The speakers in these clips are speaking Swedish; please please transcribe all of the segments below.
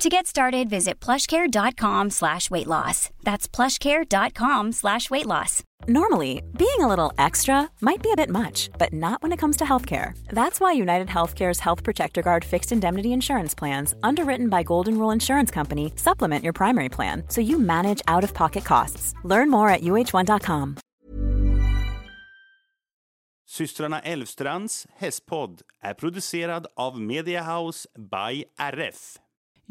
To get started, visit plushcare.com slash weight loss. That's plushcare.com slash weight loss. Normally, being a little extra might be a bit much, but not when it comes to healthcare. That's why United Healthcare's Health Protector Guard fixed indemnity insurance plans, underwritten by Golden Rule Insurance Company, supplement your primary plan so you manage out of pocket costs. Learn more at uh1.com. Systrarna Elvstrands hästpodd är producerad av Mediahouse by RF.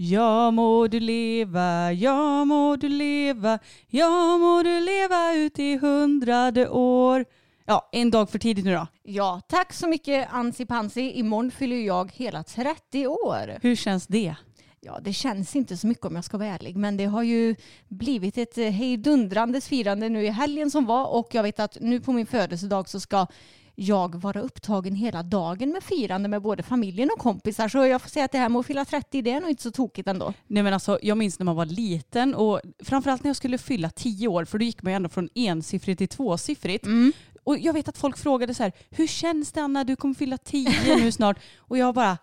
Ja må du leva, ja må du leva, ja må du leva ut i hundrade år. Ja, en dag för tidigt nu då. Ja, tack så mycket Ansi Pansi. Imorgon fyller jag hela 30 år. Hur känns det? Ja, det känns inte så mycket om jag ska vara ärlig, men det har ju blivit ett eh, hejdundrandes firande nu i helgen som var och jag vet att nu på min födelsedag så ska jag vara upptagen hela dagen med firande med både familjen och kompisar. Så jag får säga att det här med att fylla 30, det är nog inte så tokigt ändå. Nej men alltså jag minns när man var liten och framförallt när jag skulle fylla 10 år för då gick man ju ändå från ensiffrigt till tvåsiffrigt. Mm. Och jag vet att folk frågade så här, hur känns det Anna, du kommer fylla 10 nu snart? Och jag bara,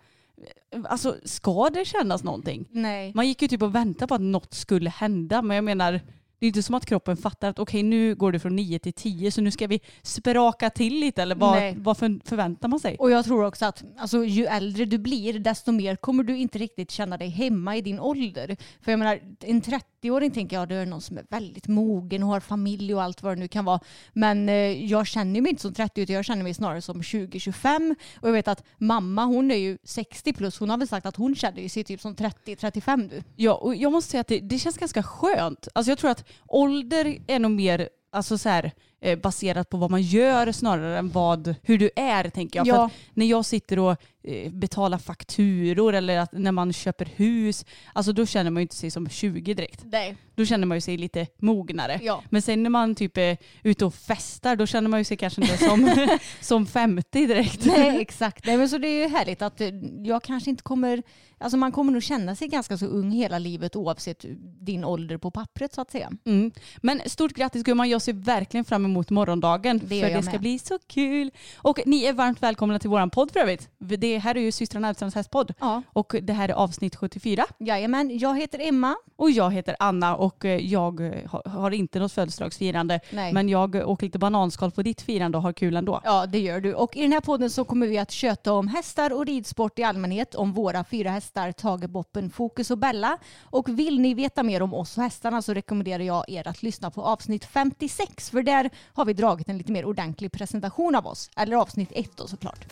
alltså ska det kännas någonting? Nej. Man gick ju typ och väntade på att något skulle hända men jag menar det är inte som att kroppen fattar att okej nu går det från 9 till 10 så nu ska vi spraka till lite eller vad, Nej. vad för, förväntar man sig? Och jag tror också att alltså, ju äldre du blir desto mer kommer du inte riktigt känna dig hemma i din ålder. För jag menar, en 30-åring tänker jag, det är någon som är väldigt mogen och har familj och allt vad det nu kan vara. Men eh, jag känner mig inte som 30 utan jag känner mig snarare som 20-25. Och jag vet att mamma hon är ju 60 plus, hon har väl sagt att hon känner sig typ som 30-35 nu. Ja, och jag måste säga att det, det känns ganska skönt. Alltså jag tror att ålder är nog mer alltså så här, eh, baserat på vad man gör snarare än vad, hur du är tänker jag. Ja. När jag sitter och eh, betalar fakturor eller att när man köper hus, alltså då känner man ju inte sig som 20 direkt. Nej. Då känner man ju sig lite mognare. Ja. Men sen när man typ är ute och festar då känner man ju sig kanske inte som, som 50 direkt. Nej exakt. Nej, men så det är ju härligt att eh, jag kanske inte kommer, alltså man kommer nog känna sig ganska så ung hela livet oavsett din ålder på pappret så att säga. Mm. Men stort grattis gumman, jag ser verkligen fram emot morgondagen. Det för det ska med. bli så kul. Och ni är varmt välkomna till våran podd för övrigt. Det här är ju systrarna Elfstrands hästpodd. Ja. Och det här är avsnitt 74. Jajamän, jag heter Emma. Och jag heter Anna och eh, jag eh, har- har inte något födelsedagsfirande. Nej. Men jag åker lite bananskal på ditt firande och har kul ändå. Ja, det gör du. Och i den här podden så kommer vi att köta om hästar och ridsport i allmänhet, om våra fyra hästar Tage, Boppen, Fokus och Bella. Och vill ni veta mer om oss och hästarna så rekommenderar jag er att lyssna på avsnitt 56, för där har vi dragit en lite mer ordentlig presentation av oss. Eller avsnitt ett då såklart.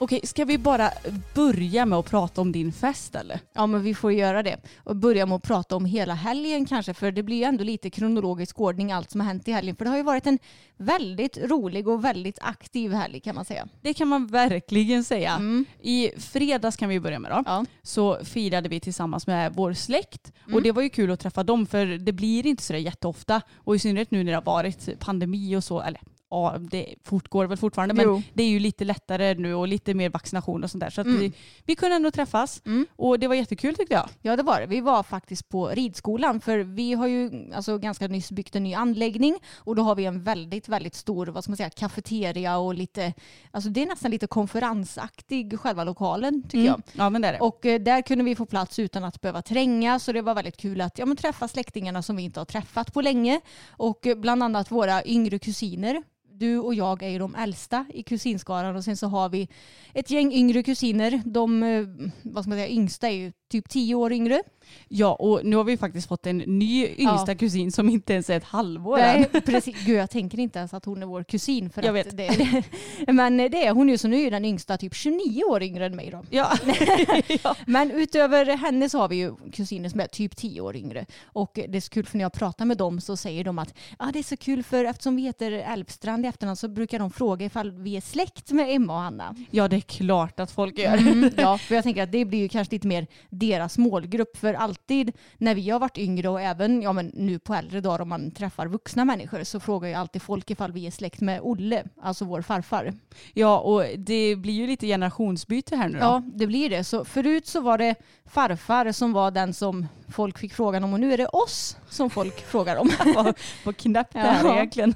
Okej, ska vi bara börja med att prata om din fest eller? Ja, men vi får göra det. Och börja med att prata om hela helgen kanske, för det blir ju ändå lite kronologisk ordning allt som har hänt i helgen. För det har ju varit en väldigt rolig och väldigt aktiv helg kan man säga. Det kan man verkligen säga. Mm. I fredags kan vi börja med då. Ja. Så firade vi tillsammans med vår släkt. Mm. Och det var ju kul att träffa dem för det blir inte så jätteofta. Och i synnerhet nu när det har varit pandemi och så. Eller ja, det fortgår väl fortfarande. Men Jo. det är ju lite lättare nu och lite mer vaccination och sånt där. Så Mm. vi, vi kunde ändå träffas. Mm. Och det var jättekul tyckte jag. Ja det var det. Vi var faktiskt på ridskolan för vi har ju alltså, ganska nyss byggt en ny anläggning och då har vi en väldigt, väldigt stor vad ska man säga, kafeteria och lite, alltså det är nästan lite konferensaktig själva lokalen tycker jag. Ja men det är det. Och eh, där kunde vi få plats utan att behöva tränga så det var väldigt kul att ja, men träffa släktingarna som vi inte har träffat på länge och eh, bland annat våra yngre kusiner du och jag är ju de äldsta i kusinskaran och sen så har vi ett gäng yngre kusiner. De eh, vad ska man säga, yngsta är ju typ tio år yngre. Ja, och nu har vi faktiskt fått en ny yngsta Ja. kusin som inte ens är ett halvår Nej, än. precis. Gud, jag tänker inte ens att hon är vår kusin. För Jag att vet. Det, det, men det är hon ju, så nu är den yngsta typ 29 år yngre än mig då. Ja. ja. Men utöver henne så har vi ju kusiner som är typ 10 år yngre. Och det är så kul för när jag pratar med dem så säger de att ah, det är så kul för eftersom vi heter Älvstrand i efternamn så brukar de fråga ifall vi är släkt med Emma och Hanna. ja, det är klart att folk gör. Mm, ja, för jag tänker att det blir ju kanske lite mer deras målgrupp. För alltid när vi har varit yngre och även ja, men nu på äldre dagar om man träffar vuxna människor så frågar ju alltid folk ifall vi är släkt med Olle, alltså vår farfar. Ja, och det blir ju lite generationsbyte här nu då. Ja, det blir det. Så förut så var det farfar som var den som folk fick frågan om och nu är det oss som folk frågar om. vad, vad knäppt det här är Ja. egentligen.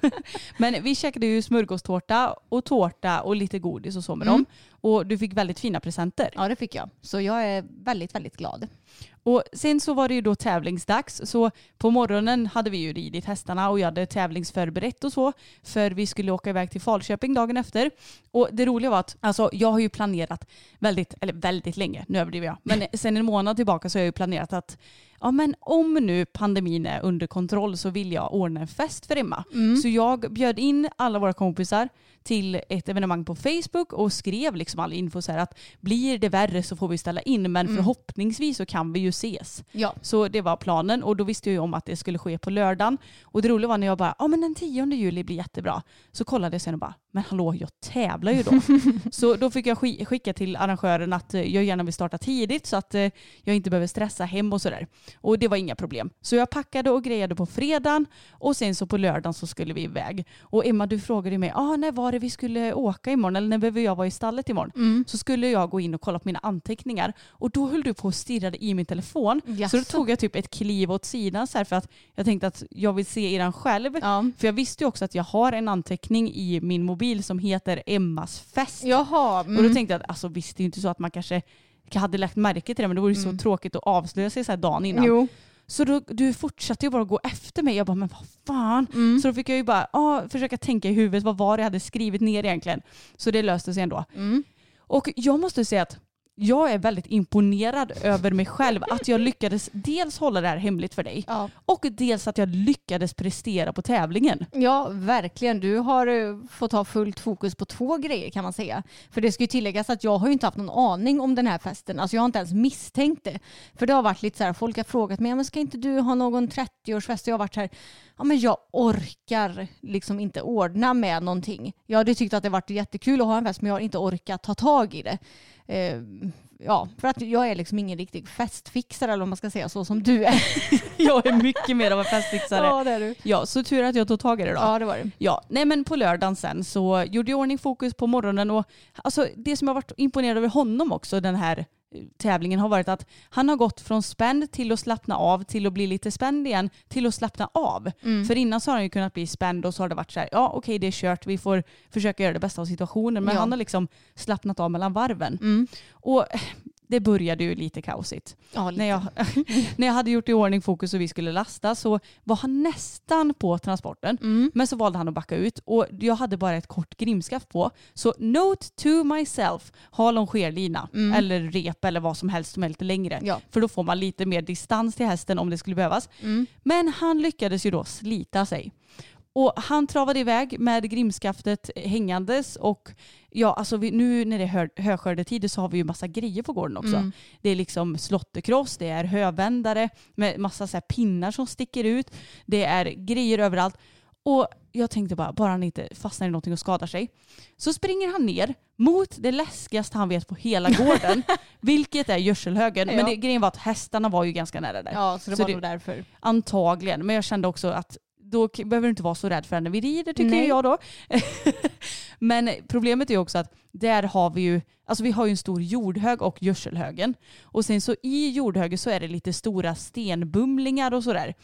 Men vi käkade ju smörgåstårta och tårta och lite godis och så med Mm. dem. Och du fick väldigt fina presenter. Ja, det fick jag. Så jag är väldigt, väldigt glad. Och sen så var det ju då tävlingsdags. Så på morgonen hade vi ju ridit hästarna och jag hade tävlingsförberett och så. För vi skulle åka iväg till Falköping dagen efter. Och det roliga var att alltså, jag har ju planerat väldigt, eller väldigt länge, nu överdriver jag. Men sen en månad tillbaka så har jag ju planerat att ja men om nu pandemin är under kontroll så vill jag ordna en fest för Emma. Så jag bjöd in alla våra kompisar till ett evenemang på Facebook och skrev liksom all info så här att blir det värre så får vi ställa in men förhoppningsvis så kan vi ju ses. Ja. Så det var planen och då visste jag ju om att det skulle ske på lördagen. Och det roliga var när jag bara, ja men den 10 juli blir jättebra. Så kollade jag sen och bara, men hallå jag tävlar ju då. så då fick jag sk- skicka till arrangören att eh, jag gärna vill starta tidigt så att eh, jag inte behöver stressa hem och sådär. Och det var inga problem. Så jag packade och grejade på fredagen och sen så på lördagen så skulle vi iväg. Och Emma du frågade mig, ah, när var det vi skulle åka imorgon eller när behöver jag vara i stallet imorgon? Så skulle jag gå in och kolla på mina anteckningar och då höll du på och stirrade i min telefon. Så då tog jag typ ett kliv åt sidan så här för att jag tänkte att jag vill se eran själv. Ja. För jag visste ju också att jag har en anteckning i min mobil som heter Emmas fest. Jaha. Och då Mm. tänkte jag att alltså, visst det är inte så att man kanske hade lagt märke till det men det vore ju så tråkigt att avslöja sig så här dagen innan. Jo. Så då, du fortsatte ju bara gå efter mig. Jag bara, men vad fan. Mm. Så då fick jag ju bara ah, försöka tänka i huvudet vad var det jag hade skrivit ner egentligen. Så det löste sig ändå. Mm. Och jag måste säga att jag är väldigt imponerad över mig själv att jag lyckades dels hålla det här hemligt för dig Ja. och dels att jag lyckades prestera på tävlingen. ja, verkligen. Du har eh, fått ha fullt fokus på två grejer kan man säga. För det ska ju tilläggas att jag har ju inte haft någon aning om den här festen. Alltså jag har inte ens misstänkt det. För det har varit lite så här, folk har frågat mig, "Ja, men ska inte du ha någon 30-årsfest? Jag har varit så här, ja men jag orkar liksom inte ordna med någonting. Jag hade tyckt att det varit jättekul att ha en fest men jag har inte orkat ta tag i det. Eh, ja, för att jag är liksom ingen riktig festfixare eller vad man ska säga så som du är. Jag är mycket mer av en festfixare. det är du. Ja, så tur att jag tog tag i det då. Ja, det var det. Ja, nej men på lördagen sen så gjorde jag ordning fokus på morgonen och alltså det som jag varit imponerad över honom också den här tävlingen har varit att han har gått från spänd till att slappna av till att bli lite spänd igen till att slappna av. För innan så har han ju kunnat bli spänd och så har det varit så här, ja okej det är kört, vi får försöka göra det bästa av situationen. Men Ja. han har liksom slappnat av mellan varven. Mm. Och det började ju lite kaosigt. Ja, lite. När jag, när jag hade gjort i ordning fokus och vi skulle lasta så var han nästan på transporten. Mm. Men så valde han att backa ut och jag hade bara ett kort grimskaft på. Så note to myself, ha longerlina Mm. eller rep eller vad som helst som är lite längre. Ja. För då får man lite mer distans till hästen om det skulle behövas. Mm. Men han lyckades ju då slita sig. Och han travade iväg med grimskaftet hängandes och ja, alltså vi, nu när det är hö, höskördetider så har vi ju massa grejer på gården också. Mm. Det är liksom slåtterkross, det är hövändare med massa så pinnar som sticker ut. Det är grejer överallt. Och jag tänkte bara, bara han inte fastnar i någonting och skadar sig. Så springer han ner mot det läskigaste han vet på hela gården, vilket är gödselhögen. Men det, grejen var att hästarna var ju ganska nära där. Ja, så det Så var nog därför. Antagligen, men jag kände också att då behöver du inte vara så rädd för henne vi rider tycker Nej. jag då. men problemet är också att där har vi ju, alltså vi har ju en stor jordhög och gödselhögen. Och sen så i jordhögen så är det lite stora stenbumlingar och sådär.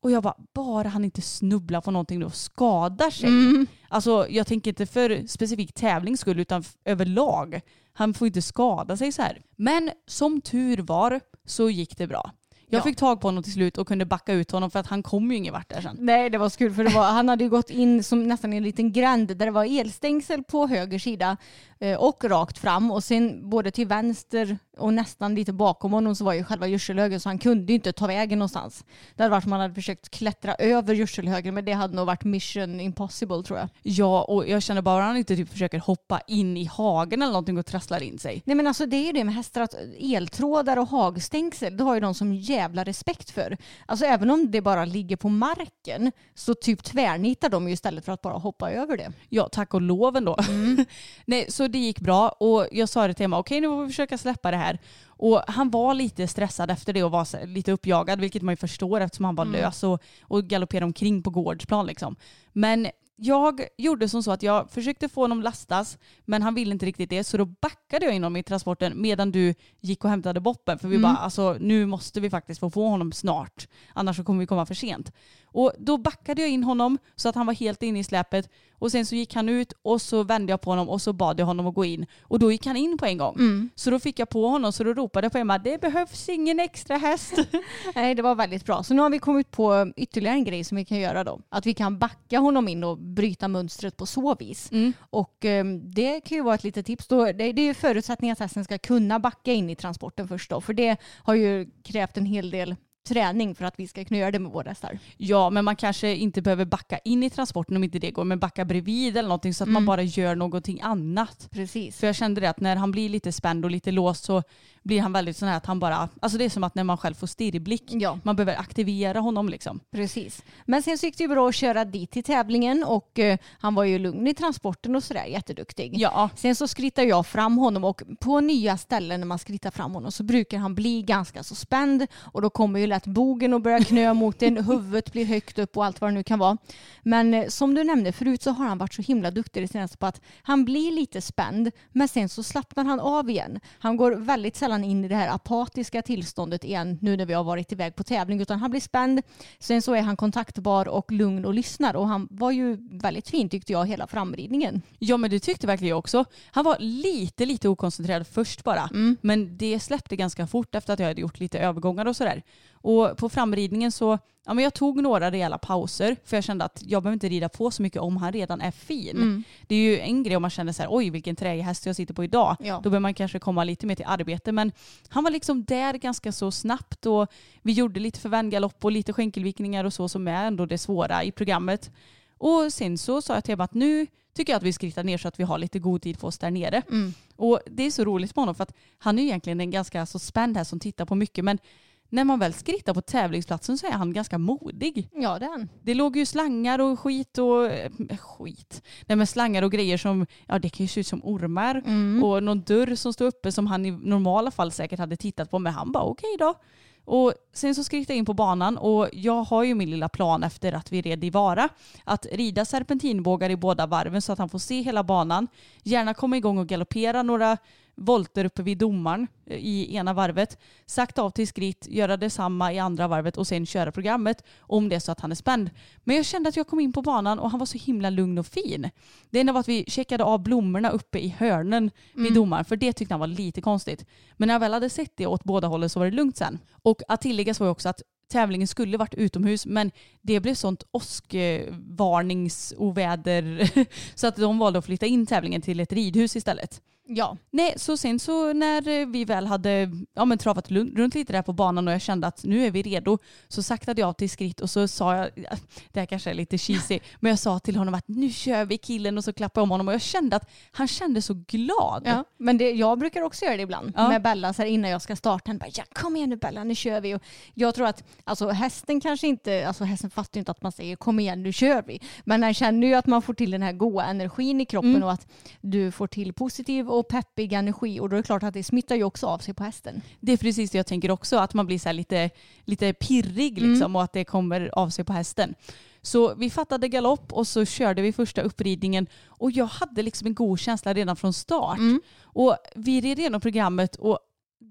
Och jag bara, bara han inte snubblar på någonting då och skadar sig. Mm. Alltså jag tänker inte för specifik tävlings skull utan överlag. Han får inte skada sig så här. Men som tur var så gick det bra. Jag Ja. fick tag på honom till slut och kunde backa ut honom för att han kom ju ingen vart där sen. Nej det var så kul för var, han hade ju gått in som nästan i en liten gränd där det var elstängsel på höger sida och rakt fram och sen både till vänster och nästan lite bakom honom så var ju själva gödselhögen så han kunde ju inte ta vägen någonstans. Det hade varit man hade försökt klättra över gödselhögen men det hade nog varit mission impossible tror jag. Ja, och jag känner bara att han inte typ försöker hoppa in i hagen eller någonting och trasslar in sig. Nej men alltså det är ju det med hästar att eltrådar och hagstängsel det har ju de som jävla respekt för. Alltså även om det bara ligger på marken så typ tvärnitar de ju istället för att bara hoppa över det. Ja, tack och lov ändå. Nej, så det gick bra och jag sa det till Emma, okej nu får vi försöka släppa det här. Och han var lite stressad efter det och var lite uppjagad, vilket man ju förstår eftersom han var lös och, och galopperade omkring på gårdsplan liksom. Men jag gjorde som så att jag försökte få honom lastas men han ville inte riktigt det så då backade jag in honom i transporten medan du gick och hämtade boppen för vi bara alltså nu måste vi faktiskt få få honom snart annars så kommer vi komma för sent. Och då backade jag in honom så att han var helt inne i släpet och sen så gick han ut och så vände jag på honom och så bad jag honom att gå in och då gick han in på en gång. Så då fick jag på honom så då ropade jag på Emma det behövs ingen extra häst. Nej, det var väldigt bra. Så nu har vi kommit på ytterligare en grej som vi kan göra då. Att vi kan backa honom in och bryta mönstret på så vis. Och eh, det kan ju vara ett litet tips. Då, det, det är ju förutsättningen att hästen ska kunna backa in i transporten först då. För det har ju krävt en hel del träning för att vi ska kunna göra det med våra hästar. Ja, men man kanske inte behöver backa in i transporten om inte det går, men backa bredvid eller någonting så att man bara gör någonting annat. Precis. För jag kände det att när han blir lite spänd och lite låst så blir han väldigt sån här att han bara, alltså det är som att när man själv får stirrblick, Ja. man behöver aktivera honom liksom. Precis. Men sen så gick det ju bra att köra dit till tävlingen och eh, han var ju lugn i transporten och sådär, jätteduktig. Ja, Sen så skrittar jag fram honom och på nya ställen när man skrittar fram honom så brukar han bli ganska så spänd och då kommer ju lätt bogen och börja knö mot en, huvudet blir högt upp och allt vad det nu kan vara. Men eh, som du nämnde förut så har han varit så himla duktig det senaste på att han blir lite spänd men sen så slappnar han av igen. Han går väldigt sällan in i det här apatiska tillståndet igen nu när vi har varit iväg på tävling utan han blir spänd. Sen så är han kontaktbar och lugn och lyssnar och han var ju väldigt fin tyckte jag hela framridningen. ja men det tyckte verkligen jag också. Han var lite, lite okoncentrerad först bara. Men det släppte ganska fort efter att jag hade gjort lite övergångar och sådär. Och på framridningen så, ja men jag tog några rejäla pauser för jag kände att jag behöver inte rida på så mycket om han redan är fin. Det är ju en grej om man känner så här, oj vilken träig häst jag sitter på idag. Ja. Då behöver man kanske komma lite mer till arbete. Men han var liksom där ganska så snabbt och vi gjorde lite förvändgalopp och lite skänkelvikningar och så som är ändå det svåra i programmet. Och sen så sa jag till Ebba att nu tycker jag att vi skrittar ner så att vi har lite god tid på oss där nere. Och det är så roligt med honom för att han är egentligen en ganska så spänd här som tittar på mycket men när man väl skrittar på tävlingsplatsen så är han ganska modig. Ja det är han. Det låg ju slangar och skit och eh, skit. Nej men slangar och grejer som, ja det kan ju se ut som ormar. Och någon dörr som står uppe som han i normala fall säkert hade tittat på men han bara okej då. Och sen så skrittade jag in på banan och jag har ju min lilla plan efter att vi red i Vara. Att rida serpentinbågar i båda varven så att han får se hela banan. Gärna komma igång och galoppera några volter uppe vid domaren eh, i ena varvet. Sakta av till skritt, göra detsamma i andra varvet och sen köra programmet om det är så att han är spänd. Men jag kände att jag kom in på banan och han var så himla lugn och fin. Det enda var att vi checkade av blommorna uppe i hörnen vid domaren för det tyckte han var lite konstigt. Men när jag väl hade sett det åt båda hållen så var det lugnt sen. Och att tilläggas var ju också att tävlingen skulle varit utomhus men det blev sånt åskvarningsoväder så att de valde att flytta in tävlingen till ett ridhus istället. Ja. Nej, så sen så när eh, vi väl hade ja, men travat runt lite där på banan och jag kände att nu är vi redo så saktade jag till skritt och så sa jag, det här kanske är lite cheesy, men jag sa till honom att nu kör vi killen och så klappade jag om honom och jag kände att han kände så glad. Ja, men det, jag brukar också göra det ibland Ja. med Bella så här innan jag ska starta. Han bara, ja, kom igen nu Bella, nu kör vi. Och jag tror att alltså, hästen kanske inte, alltså hästen fattar ju inte att man säger kom igen nu kör vi. Men han känner ju att man får till den här goda energin i kroppen och att du får till positiv och peppig energi och då är det klart att det smittar ju också av sig på hästen. Det är precis det jag tänker också, att man blir så lite, lite pirrig liksom, och att det kommer av sig på hästen. Så vi fattade galopp och så körde vi första uppridningen och jag hade liksom en god känsla redan från start. Och vi red igenom programmet och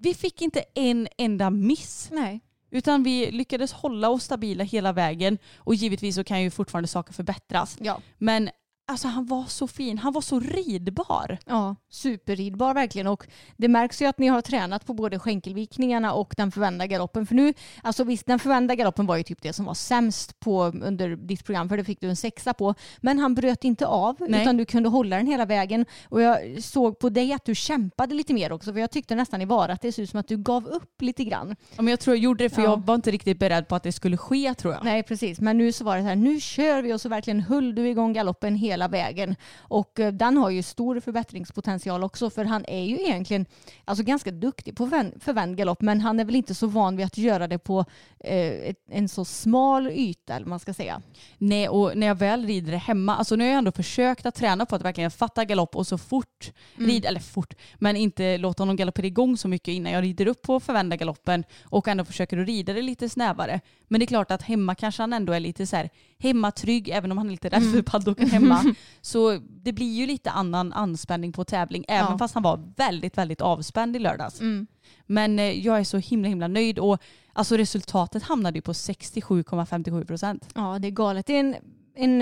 vi fick inte en enda miss. Nej. Utan vi lyckades hålla oss stabila hela vägen och givetvis så kan ju fortfarande saker förbättras. Ja. Men Alltså han var så fin, han var så ridbar. Ja, superridbar verkligen. Och det märks ju att ni har tränat på både skänkelvikningarna och den förvända galoppen. För nu, alltså visst, den förvända galoppen var ju typ det som var sämst på under ditt program, för det fick du en sexa på. Men han bröt inte av, Nej. utan du kunde hålla den hela vägen. Och jag såg på dig att du kämpade lite mer också, för jag tyckte nästan i VAR att det såg ut som att du gav upp lite grann. Ja, men jag tror jag gjorde det för Ja. jag var inte riktigt beredd på att det skulle ske tror jag. Nej, precis. Men nu så var det så här, nu kör vi och så verkligen höll du igång galoppen hela vägen. Och eh, den har ju stor förbättringspotential också, för han är ju egentligen alltså, ganska duktig på förvän- förvänd galopp, men han är väl inte så van vid att göra det på eh, en så smal yta, eller man ska säga. Nej, och när jag väl rider det hemma, alltså nu har jag ändå försökt att träna på att verkligen fatta galopp och så fort rida, eller fort, men inte låta honom galoppera igång så mycket innan jag rider upp på förvända galoppen och ändå försöker att rida det lite snävare. Men det är klart att hemma kanske han ändå är lite så här hemmatrygg, även om han är lite rädd för paddocken hemma. Så det blir ju lite annan anspänning på tävling, även Ja. fast han var väldigt, väldigt avspänd i lördags. Men eh, jag är så himla, himla nöjd och alltså resultatet hamnade ju på 67,57 procent. Ja, det är galet. Det är en, en,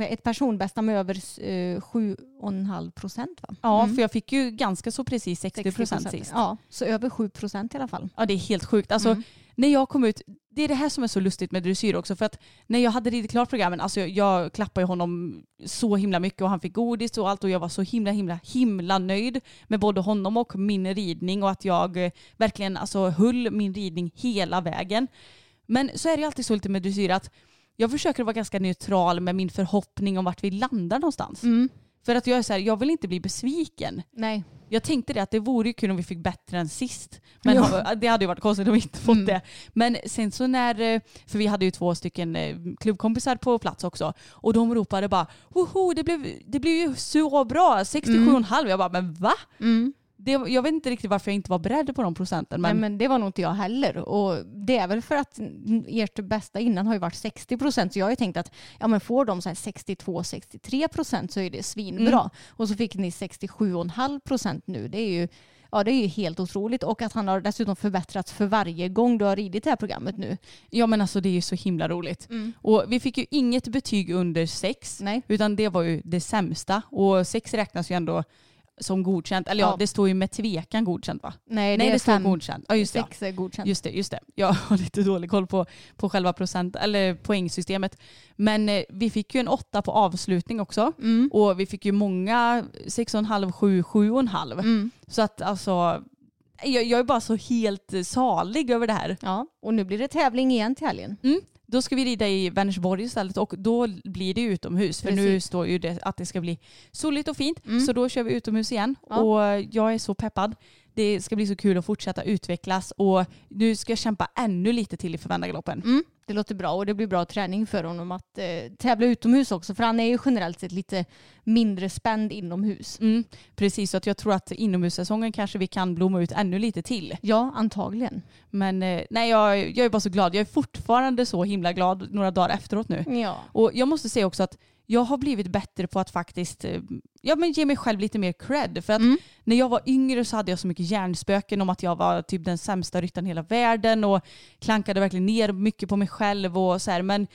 eh, ett personbästa med över eh, 7,5 procent va? Ja, Mm. för jag fick ju ganska så precis 60 procent sist. Ja, så över 7 procent i alla fall. Ja, det är helt sjukt. Alltså, Mm när jag kom ut, det är det här som är så lustigt med dressyr också, för att när jag hade ridit klart programmen, alltså jag, jag klappade honom så himla mycket och han fick godis och allt och jag var så himla, himla, himla nöjd med både honom och min ridning och att jag eh, verkligen alltså, höll min ridning hela vägen. Men så är det ju alltid så lite med dressyr att jag försöker vara ganska neutral med min förhoppning om vart vi landar någonstans. Mm. För att jag är så här, jag vill inte bli besviken. Nej. Jag tänkte det att det vore ju kul om vi fick bättre än sist. Men Ja. det hade ju varit konstigt om vi inte fått Mm. det. Men sen så när, eh, för vi hade ju två stycken eh, klubbkompisar på plats också. Och de ropade bara woho det blev, det blev ju så bra, 67,5. Jag bara men va? Mm. Det, jag vet inte riktigt varför jag inte var beredd på de procenten. Men, Nej, men det var nog inte jag heller. Och det är väl för att ert bästa innan har ju varit 60 procent. Så jag har ju tänkt att ja, men får de så här 62-63 procent så är det svinbra. Mm. Och så fick ni 67,5 procent nu. Det är ju Ja, det är ju helt otroligt och att han har dessutom förbättrats för varje gång du har ridit det här programmet nu. ja men alltså det är ju så himla roligt. Mm. Och vi fick ju inget betyg under sex. Nej. Utan det var ju det sämsta. Och sex räknas ju ändå som godkänt. Eller ja, Ja. det står ju med tvekan godkänt va? Nej, det Nej det står godkänt. Ja just det. Sex är godkänt. Just det, just det. Jag har lite dålig koll på, på själva procent, eller poängsystemet. Men eh, vi fick ju en åtta på avslutning också. Mm. Och vi fick ju många 6,5, 7, 7,5. Mm. Så att alltså, jag, jag är bara så helt eh, salig över det här. Ja, och nu blir det tävling igen till helgen. Då ska vi rida i Vänersborg istället och då blir det utomhus. För nu Precis. står ju det att det ska bli soligt och fint. Mm. Så då kör vi utomhus igen. Ja. Och jag är så peppad. Det ska bli så kul att fortsätta utvecklas och nu ska jag kämpa ännu lite till i förvändargaloppen. Mm, det låter bra och det blir bra träning för honom att eh, tävla utomhus också för han är ju generellt sett lite mindre spänd inomhus. Mm, precis, så att jag tror att inomhussäsongen kanske vi kan blomma ut ännu lite till. Ja, antagligen. Men eh, nej, jag, jag är bara så glad. Jag är fortfarande så himla glad några dagar efteråt nu. ja. Och jag måste säga också att jag har blivit bättre på att faktiskt eh, ja, men ge mig själv lite mer cred. För att Mm. när jag var yngre så hade jag så mycket hjärnspöken om att jag var typ den sämsta ryttaren i hela världen och klankade verkligen ner mycket på mig själv och så här. Men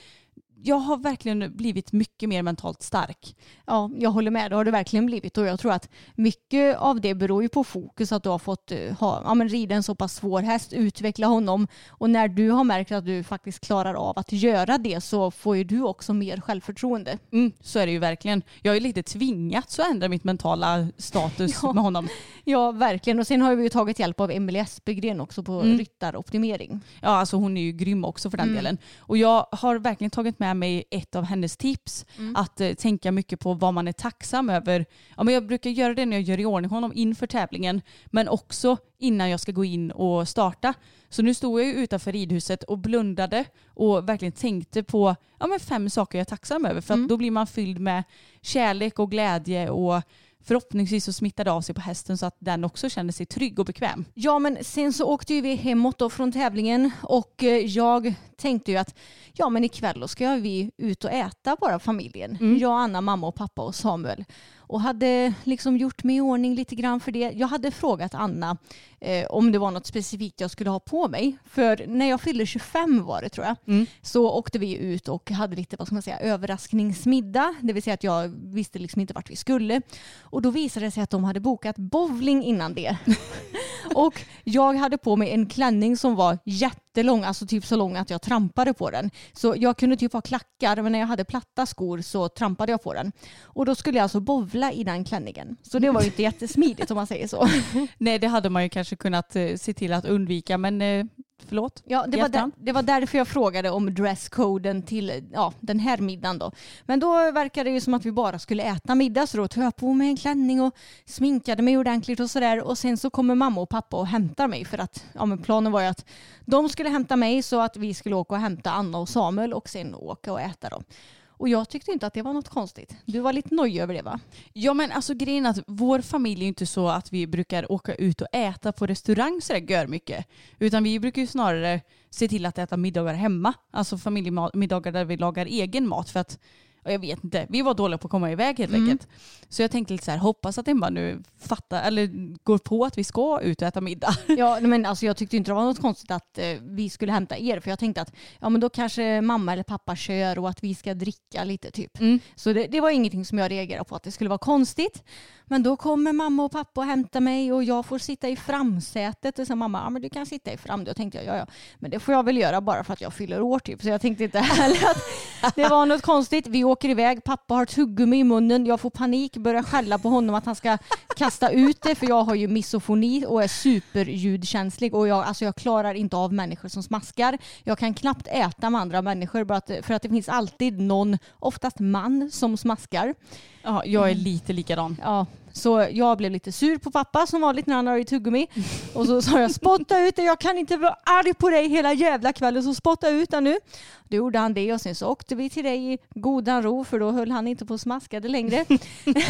jag har verkligen blivit mycket mer mentalt stark. ja, jag håller med. Det har det verkligen blivit och jag tror att mycket av det beror ju på fokus att du har fått eh, ha, ja, men rida en så pass svår häst, utveckla honom och när du har märkt att du faktiskt klarar av att göra det så får ju du också mer självförtroende. Mm, så är det ju verkligen. Jag har ju lite tvingats att ändra mitt mentala status Ja. med honom. Ja, verkligen. Och sen har vi ju tagit hjälp av Emelie Espegren också på Mm. ryttaroptimering. Ja, alltså hon är ju grym också för den Mm. delen. Och jag har verkligen tagit med mig ett av hennes tips. Mm. Att eh, tänka mycket på vad man är tacksam över. Ja, men jag brukar göra det när jag gör i ordning honom inför tävlingen. Men också innan jag ska gå in och starta. Så nu stod jag ju utanför ridhuset och blundade och verkligen tänkte på ja, men fem saker jag är tacksam över. För Mm. att då blir man fylld med kärlek och glädje och förhoppningsvis så smittar det av sig på hästen så att den också känner sig trygg och bekväm. Ja, men sen så åkte ju vi hemåt då från tävlingen och eh, jag tänkte ju att ja, men ikväll då ska vi ut och äta bara familjen. Mm. Jag, Anna, mamma och pappa och Samuel. Och hade liksom gjort mig i ordning lite grann för det. Jag hade frågat Anna eh, om det var något specifikt jag skulle ha på mig. För när jag fyllde 25 var det tror jag, Mm. så åkte vi ut och hade lite vad ska man säga, överraskningsmiddag. Det vill säga att jag visste liksom inte vart vi skulle. Och då visade det sig att de hade bokat bowling innan det. och jag hade på mig en klänning som var jättelång, alltså typ så lång att jag trampade på den. Så jag kunde typ ha klackar, men när jag hade platta skor så trampade jag på den. Och då skulle jag alltså bovla i den klänningen. Så det var ju inte jättesmidigt om man säger så. Nej, det hade man ju kanske kunnat eh, se till att undvika, men eh, förlåt. Ja, det var, där, det var därför jag frågade om dresscoden till ja, den här middagen då. Men då verkade det ju som att vi bara skulle äta middag så då tog jag på mig en klänning och sminkade mig ordentligt och sådär. Och sen så kommer mamma och pappa och hämtar mig för att ja, men planen var ju att de skulle hämta mig så att vi skulle åka och hämta Anna och Samuel och sen åka och äta då. Och jag tyckte inte att det var något konstigt. Du var lite nöjd över det va? Ja men alltså grejen är att vår familj är ju inte så att vi brukar åka ut och äta på restaurang sådär gör mycket. Utan vi brukar ju snarare se till att äta middagar hemma. Alltså familjemiddagar där vi lagar egen mat för att och jag vet inte, vi var dåliga på att komma iväg helt Mm. enkelt. Så jag tänkte lite så här, hoppas att Emma nu fattar, eller går på att vi ska ut och äta middag. Ja, men alltså jag tyckte inte det var något konstigt att eh, vi skulle hämta er. För jag tänkte att ja, men då kanske mamma eller pappa kör och att vi ska dricka lite typ. Mm. Så det, det var ingenting som jag reagerade på att det skulle vara konstigt. Men då kommer mamma och pappa och hämtar mig och jag får sitta i framsätet. Och så mamma, ja men du kan sitta i fram. Då tänkte jag, ja ja. Men det får jag väl göra bara för att jag fyller år typ. Så jag tänkte inte heller att det var något konstigt. Vi åker iväg, pappa har tuggummi i munnen. Jag får panik, börjar skälla på honom att han ska kasta ut det. För jag har ju misofoni och är superljudkänslig. Och jag, alltså jag klarar inte av människor som smaskar. Jag kan knappt äta med andra människor bara att, för att det finns alltid någon, oftast man, som smaskar. Ja, jag är lite likadan. Ja, så jag blev lite sur på pappa som vanligt när han har i tuggummi. Och så sa jag spotta ut det, jag kan inte vara arg på dig hela jävla kvällen så spotta ut det nu. Då gjorde han det och sen så åkte vi till dig i godan ro för då höll han inte på och smaskade längre.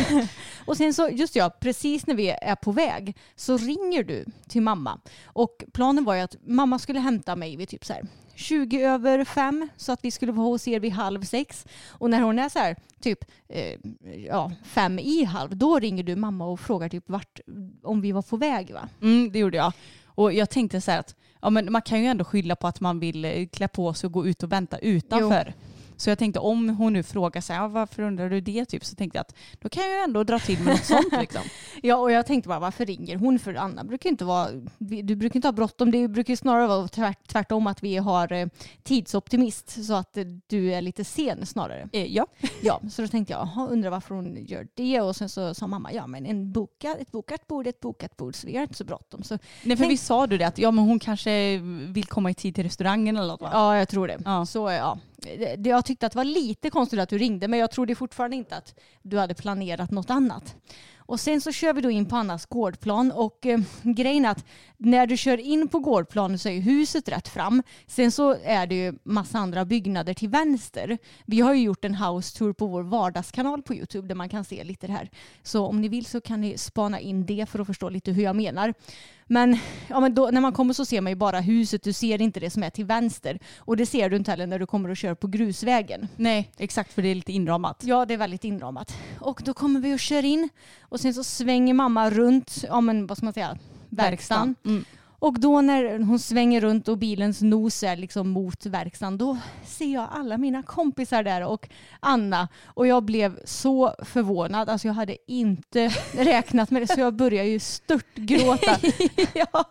och sen så, just ja, precis när vi är på väg så ringer du till mamma. Och planen var ju att mamma skulle hämta mig vid typ så här 20 över fem så att vi skulle vara hos er vid halv sex. Och när hon är så här typ eh, ja, fem i halv då ringer du mamma och frågar typ vart, om vi var på väg va? Mm, det gjorde jag. Och jag tänkte så här att ja, men man kan ju ändå skylla på att man vill eh, klä på sig och gå ut och vänta utanför. Så jag tänkte om hon nu frågar så här, varför undrar du det? Typ, så tänkte jag att då kan jag ju ändå dra till med något sånt. Liksom. Ja och jag tänkte bara varför ringer hon? För Anna brukar inte vara, du brukar inte ha bråttom. Det brukar ju snarare vara tvärt, tvärtom att vi har eh, tidsoptimist så att eh, du är lite sen snarare. Eh, ja. Ja, så då tänkte jag, jaha, undrar varför hon gör det. Och sen så sa mamma, ja men en boka, ett bokat bord, är ett bokat bord, så vi har inte så bråttom. Så, Nej, för vi sa du det att ja, men hon kanske vill komma i tid till restaurangen eller något va? ja, jag tror det. Ja. Så ja, det, jag tyckte att det var lite konstigt att du ringde, men jag trodde fortfarande inte att du hade planerat något annat. Och sen så kör vi då in på Annas gårdplan och eh, grejen är att när du kör in på gårdplanen så är huset rätt fram. Sen så är det ju massa andra byggnader till vänster. Vi har ju gjort en house tour på vår vardagskanal på Youtube där man kan se lite det här. Så om ni vill så kan ni spana in det för att förstå lite hur jag menar. Men, ja, men då, när man kommer så ser man ju bara huset, du ser inte det som är till vänster. Och det ser du inte heller när du kommer och kör på grusvägen. Nej, exakt för det är lite inramat. Ja, det är väldigt inramat. Och då kommer vi och kör in och sen så svänger mamma runt, ja men vad ska man säga, verkstaden. Mm. Och då när hon svänger runt och bilens nos är liksom mot verkstaden, då ser jag alla mina kompisar där och Anna. Och jag blev så förvånad. Alltså jag hade inte räknat med det så jag började ju störtgråta. ja,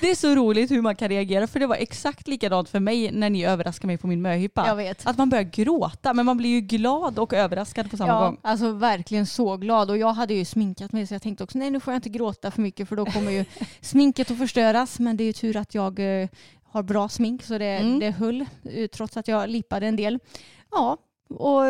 det är så roligt hur man kan reagera för det var exakt likadant för mig när ni överraskade mig på min möhippa. Att man börjar gråta men man blir ju glad och överraskad på samma ja, gång. Alltså verkligen så glad. Och jag hade ju sminkat mig så jag tänkte också nej nu får jag inte gråta för mycket för då kommer ju sminket att förstöras. Men det är ju tur att jag eh, har bra smink så det, Mm. det höll eh, trots att jag lipade en del. Ja, och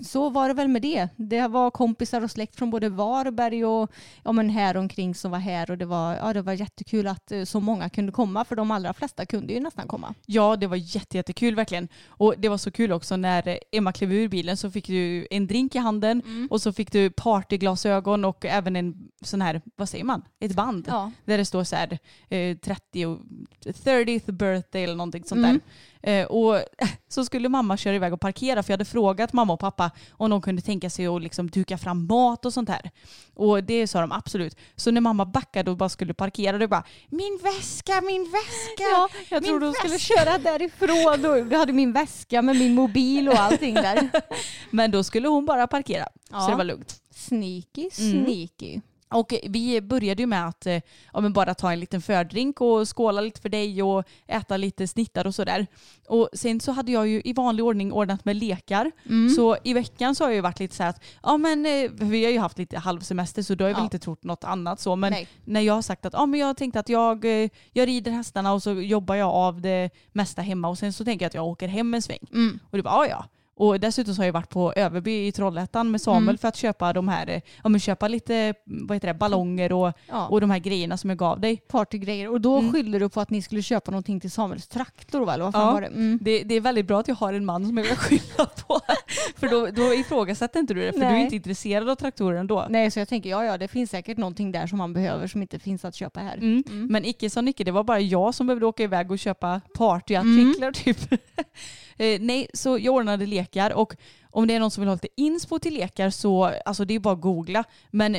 så var det väl med det. Det var kompisar och släkt från både Varberg och ja, men här omkring som var här och det var, ja, det var jättekul att eh, så många kunde komma för de allra flesta kunde ju nästan komma. Ja, det var jätte, jättekul verkligen. Och det var så kul också när eh, Emma klev ur bilen så fick du en drink i handen Mm. och så fick du partyglasögon och även en sån här, vad säger man, ett band. Ja. Där det står så här eh, 30 och 30th birthday eller någonting sånt Mm. där. Eh, och så skulle mamma köra iväg och parkera för jag hade frågat mamma och pappa om de kunde tänka sig att liksom duka fram mat och sånt här. Och det sa de absolut. Så när mamma backade och bara skulle parkera, då bara min väska, min väska. Ja, jag min tror de skulle köra därifrån. Och jag hade min väska med min mobil och allting där. Men då skulle hon bara parkera. Ja. Så det var lugnt. Sneaky, Mm. Och vi började ju med att eh, ja, men bara ta en liten fördrink och skåla lite för dig och äta lite snittar och sådär. Och sen så hade jag ju i vanlig ordning ordnat med lekar. Mm. Så i veckan så har jag ju varit lite så här att ja men eh, vi har ju haft lite halvsemester så då har jag väl Ja. inte trott något annat så. Men Nej. när jag har sagt att ja, men jag tänkte att jag, eh, jag rider hästarna och så jobbar jag av det mesta hemma och sen så tänker jag att jag åker hem en sväng. Mm. Och det bara, ja ja. Och dessutom så har jag varit på Överby i Trollhättan med Samuel Mm. för att köpa de här, eh, ja men köpa lite, vad heter det, ballonger och, Ja. och de här grejerna som jag gav dig. partygrejer. Och då Mm. skyllde du på att ni skulle köpa någonting till Samuels traktor va? Eller vad fan Ja. var det? Mm. Det, det är väldigt bra att jag har en man som jag kan skylla på. för då, då ifrågasätter inte du det, för du är Nej. inte intresserad av traktorer ändå. Nej, så jag tänker ja, ja, det finns säkert någonting där som man behöver som inte finns att köpa här. Mm. Mm. Men icke som icke, det var bara jag som behövde åka iväg och köpa partyartiklar typ. eh, nej, så jag ordnade lekar och om det är någon som vill ha lite inspo till lekar så alltså det är bara att googla. Men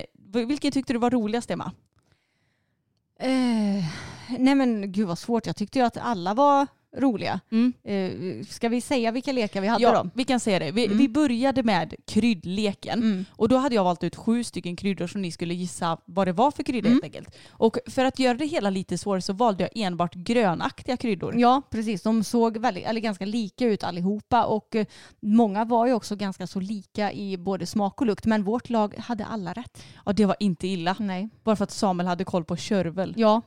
vilken tyckte du var roligast Emma? Eh, nej men gud vad svårt. Jag tyckte ju att alla var roliga. Mm. Eh, ska vi säga vilka lekar vi hade Ja, då? vi kan säga det. Vi, Mm. vi började med kryddleken. Mm. Och då hade jag valt ut sju stycken kryddor som ni skulle gissa vad det var för kryddor Mm. helt enkelt. Och för att göra det hela lite svårare så valde jag enbart grönaktiga kryddor. Ja, precis. De såg väldigt, eller ganska lika ut allihopa och eh, många var ju också ganska så lika i både smak och lukt. Men vårt lag hade alla rätt. Ja, det var inte illa. Nej. Bara för att Samuel hade koll på körvel. Ja,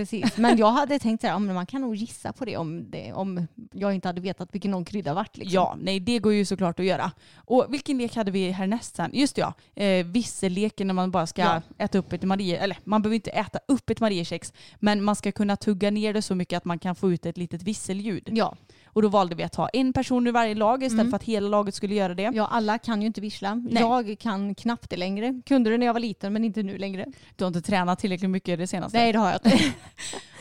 precis. Men jag hade tänkt så här, man kan nog gissa på det om, det om jag inte hade vetat vilken någon krydda vart. Liksom. Ja, nej det går ju såklart att göra. Och vilken lek hade vi härnäst sen? Just det, ja, eh, visselleken när man bara ska Ja. äta upp ett Marie, eller man behöver inte äta upp ett Mariekex, men man ska kunna tugga ner det så mycket att man kan få ut ett litet visselljud. Ja. Och då valde vi att ha en person ur varje lag istället Mm. för att hela laget skulle göra det. ja, alla kan ju inte vissla. Nej. Jag kan knappt det längre. Kunde det när jag var liten men inte nu längre. Du har inte tränat tillräckligt mycket det senaste. Nej, det har jag inte.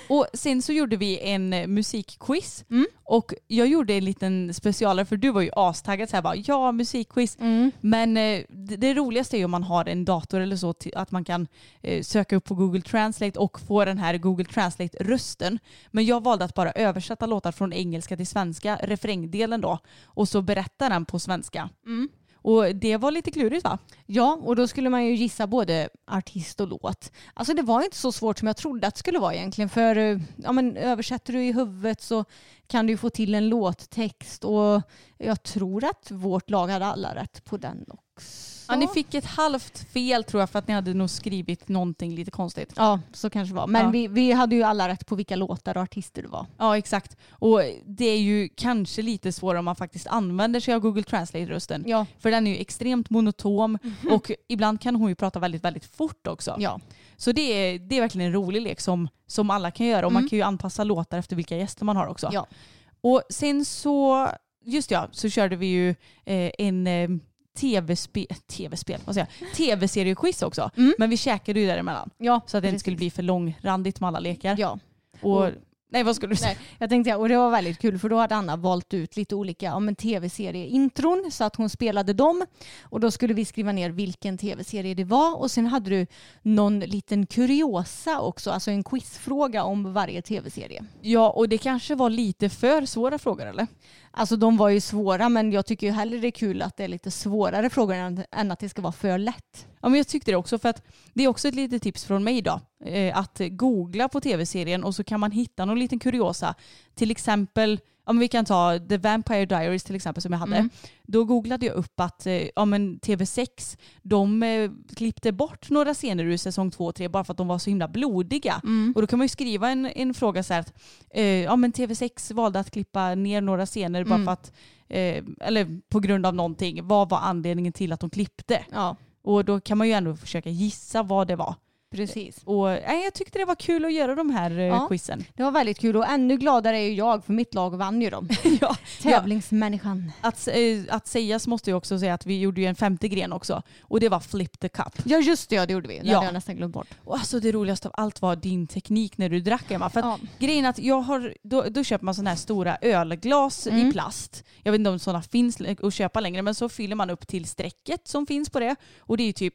Och sen så gjorde vi en eh, musikquiz. Mm. Och jag gjorde en liten specialare för du var ju astaggad så här bara ja musikquiz. Mm. Men eh, det, det roligaste är ju om man har en dator eller så att man kan eh, söka upp på Google Translate och få den här Google Translate-rösten. Men jag valde att bara översätta låtar från engelska till svenska, refrängdelen då, och så berätta den på svenska. Mm. Och det var lite klurigt va? Ja, och då skulle man ju gissa både artist och låt. Alltså det var inte så svårt som jag trodde att det skulle vara egentligen. För eh, ja, men, översätter du i huvudet så kan du ju få till en låttext och jag tror att vårt lag hade alla rätt på den också. Ja, ni fick ett halvt fel tror jag för att ni hade nog skrivit någonting lite konstigt. Ja, så kanske det var. Men Ja. vi, vi hade ju alla rätt på vilka låtar och artister det var. Ja exakt. Och det är ju kanske lite svårare om man faktiskt använder sig av Google Translate-rösten. Ja. För den är ju extremt monotom och ibland kan hon ju prata väldigt, väldigt fort också. Ja. Så det är, det är verkligen en rolig lek som, som alla kan göra och man Mm. kan ju anpassa låtar efter vilka gäster man har också. Ja. Och sen så, just ja, så körde vi ju eh, en eh, tv-spel, tv-spel, vad säger jag, tv-seriequiz också. Mm. Men vi käkade ju däremellan. Ja, Så att det inte skulle bli för långrandigt med alla lekar. Ja. Och, Och- nej vad skulle du säga? Nej, jag tänkte, och det var väldigt kul för då hade Anna valt ut lite olika ja, tv-serieintron så att hon spelade dem och då skulle vi skriva ner vilken tv-serie det var och sen hade du någon liten kuriosa också, alltså en quizfråga om varje tv-serie. Ja, och det kanske var lite för svåra frågor eller? Alltså de var ju svåra men jag tycker ju hellre det är kul att det är lite svårare frågor än att det ska vara för lätt. Ja, men jag tyckte det också för att det är också ett litet tips från mig då. Eh, att googla på tv-serien och så kan man hitta någon liten kuriosa. Till exempel, ja, men vi kan ta The Vampire Diaries till exempel som jag hade. Mm. Då googlade jag upp att eh, ja, men TV6 de eh, klippte bort några scener ur säsong 2 och 3 bara för att de var så himla blodiga. Mm. Och då kan man ju skriva en, en fråga så här att eh, ja, men TV6 valde att klippa ner några scener bara Mm. för att eh, eller på grund av någonting. Vad var anledningen till att de klippte? Ja, och då kan man ju ändå försöka gissa vad det var. Precis. Och, nej, jag tyckte det var kul att göra de här eh, Ja. quizen. Det var väldigt kul och ännu gladare är jag för mitt lag vann ju dem. ja. Tävlingsmänniskan. Att, eh, att sägas måste jag också säga att vi gjorde ju en femte gren också. Och det var flip the cup. Ja just det, ja, det gjorde vi. Det Ja. hade jag nästan glömt bort. Och alltså det roligaste av allt var din teknik när du drack Emma. För att Ja. grejen att jag har, då, då köper man sådana här stora ölglas Mm. i plast. Jag vet inte om sådana finns att köpa längre men så fyller man upp till strecket som finns på det. Och det är ju typ,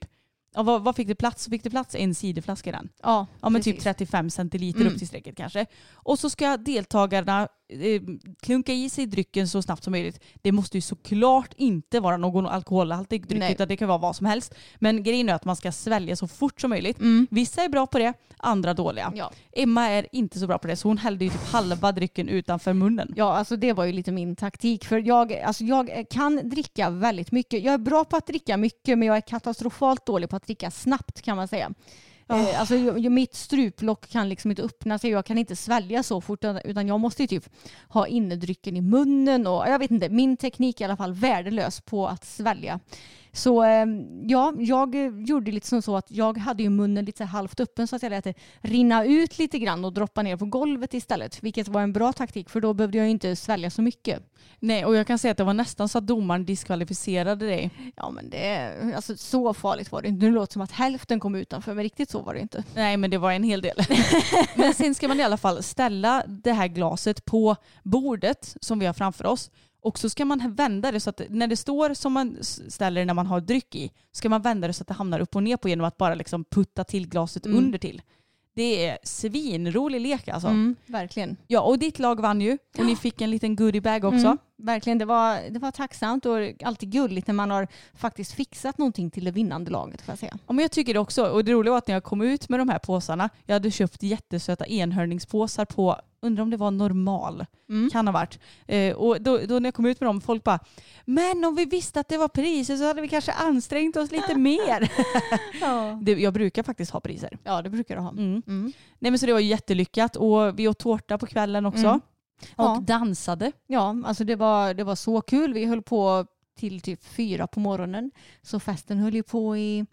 ja, vad, vad fick det plats? Fick det plats en ciderflaska i den? Ja, Ja men typ precis. 35 centiliter Mm. upp till strecket kanske. Och så ska deltagarna klunka i sig drycken så snabbt som möjligt. Det måste ju såklart inte vara någon alkoholhaltig dryck Nej. utan det kan vara vad som helst. Men grejen är att man ska svälja så fort som möjligt. Mm. Vissa är bra på det, andra dåliga. Ja. Emma är inte så bra på det så hon hällde ju typ halva drycken utanför munnen. Ja, alltså det var ju lite min taktik. För jag, alltså jag kan dricka väldigt mycket. Jag är bra på att dricka mycket men jag är katastrofalt dålig på att dricka snabbt kan man säga. Eh, alltså, jag, jag- mitt struplock kan liksom inte öppna sig. Jag kan inte svälja så fort utan- utan jag måste ju typ ha innedrycken i munnen och jag vet inte, min teknik är i alla fall värdelös på att svälja. Så eh, ja, jag gjorde lite som så att jag hade ju munnen lite halvt öppen så att jag lät det rinna ut lite grann och droppa ner på golvet istället. Vilket var en bra taktik för då behövde jag inte svälja så mycket. Nej och jag kan säga att det var nästan så att domaren diskvalificerade dig. Ja men det, alltså så farligt var det inte. Nu låter det som att hälften kom utanför men riktigt så var det inte. Nej men det var en hel del. men sen ska man i alla fall ställa det här glaset på bordet som vi har framför oss. Och så ska man vända det så att när det står som man ställer när man har dryck i, ska man vända det så att det hamnar upp och ner på genom att bara liksom putta till glaset Mm. under till. Det är svinrolig lek alltså. Mm, verkligen. Ja och ditt lag vann ju och ni fick en liten goodiebag också. Mm, verkligen, det var, det var tacksamt och alltid gulligt när man har faktiskt fixat någonting till det vinnande laget får jag säga. Ja, men jag tycker det också. Och det roliga var att när jag kom ut med de här påsarna, jag hade köpt jättesöta enhörningspåsar på, undrar om det var normal, Mm. kan ha varit. Eh, och då, då när jag kom ut med dem, folk bara, men om vi visste att det var priser så hade vi kanske ansträngt oss lite mer. Ja. det, jag brukar faktiskt ha priser. ja, det brukar du ha. Mm. Mm. Nej men så det var jättelyckat och vi åt tårta på kvällen också. Och Ja. dansade. Ja, alltså det var, det var så kul. Vi höll på till typ fyra på morgonen. Så festen höll ju på i,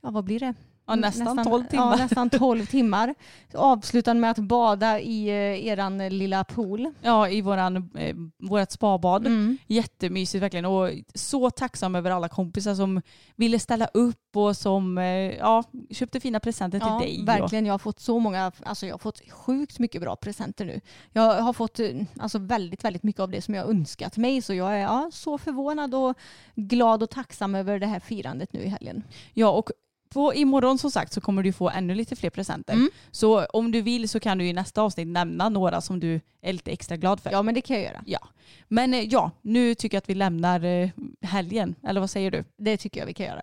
ja vad blir det? Ja, nästan 12 timmar. Ja, nästan 12 timmar. Avslutade med att bada i eh, eran lilla pool. Ja, i våran, eh, vårat spabad. Mm. Jättemysigt verkligen och så tacksam över alla kompisar som ville ställa upp och som eh, ja, köpte fina presenter till Ja, dig. verkligen. Jag har fått så många, alltså jag har fått sjukt mycket bra presenter nu. Jag har fått eh, alltså väldigt, väldigt mycket av det som jag önskat mig. Så jag är ja, så förvånad och glad och tacksam över det här firandet nu i helgen. Ja, och på, imorgon som sagt så kommer du få ännu lite fler presenter. Mm. Så om du vill så kan du i nästa avsnitt nämna några som du är lite extra glad för. Ja, men det kan jag göra. Ja. Men eh, ja, nu tycker jag att vi lämnar eh, helgen. Eller vad säger du? Det tycker jag vi kan göra.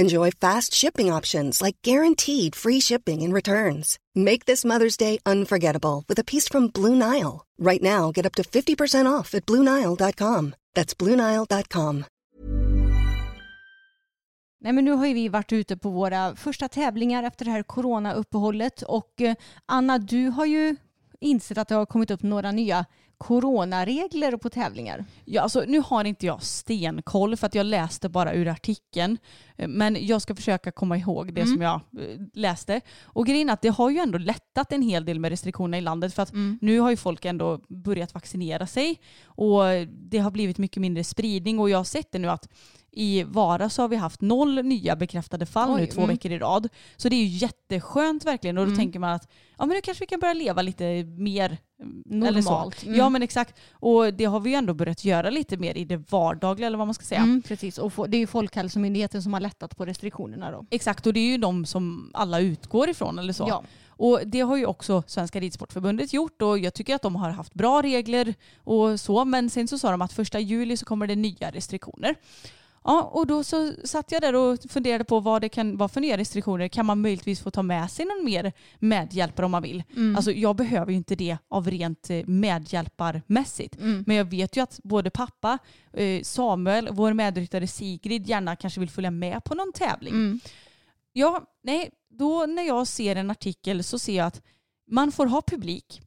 Enjoy fast shipping options like guaranteed free shipping and returns. Make this Mother's Day unforgettable with a piece from Blue Nile. Right now, get up to 50% off at BlueNile.com. That's BlueNile.com. Nej, men nu har ju vi varit ute på våra första tävlingar efter det här coronauppehållet och eh, Anna, du har ju insett att det har kommit upp några nya coronaregler på tävlingar? Ja, alltså, nu har inte jag stenkoll för att jag läste bara ur artikeln. Eh, Men jag ska försöka komma ihåg det som jag eh, läste. Och grejen är att det har ju ändå lättat en hel del med restriktionerna i landet för att nu har ju folk ändå börjat vaccinera sig och det har blivit mycket mindre spridning och jag har sett det nu att i Vara så har vi haft noll nya bekräftade fall nu Oj, två mm. veckor i rad. Så det är ju jätteskönt verkligen och då tänker man att ja men nu kanske vi kan börja leva lite mer mm. Normalt. Mm. Ja men exakt. Och det har vi ju ändå börjat göra lite mer i det vardagliga eller vad man ska säga. Mm, precis, och det är ju Folkhälsomyndigheten som har lättat på restriktionerna då. Exakt och det är ju de som alla utgår ifrån eller så. Ja. Och det har ju också Svenska Ridsportförbundet gjort och jag tycker att de har haft bra regler och så. Men sen så sa de att första juli så kommer det nya restriktioner. Ja, och då så satt jag där och funderade på vad det kan vara för nya restriktioner. Kan man möjligtvis få ta med sig någon mer medhjälpare om man vill? Alltså jag behöver ju inte det av rent eh, medhjälparmässigt. Men jag vet ju att både pappa, eh, Samuel, vår medryttare Sigrid gärna kanske vill följa med på någon tävling. Ja, nej, då när jag ser en artikel så ser jag att man får ha publik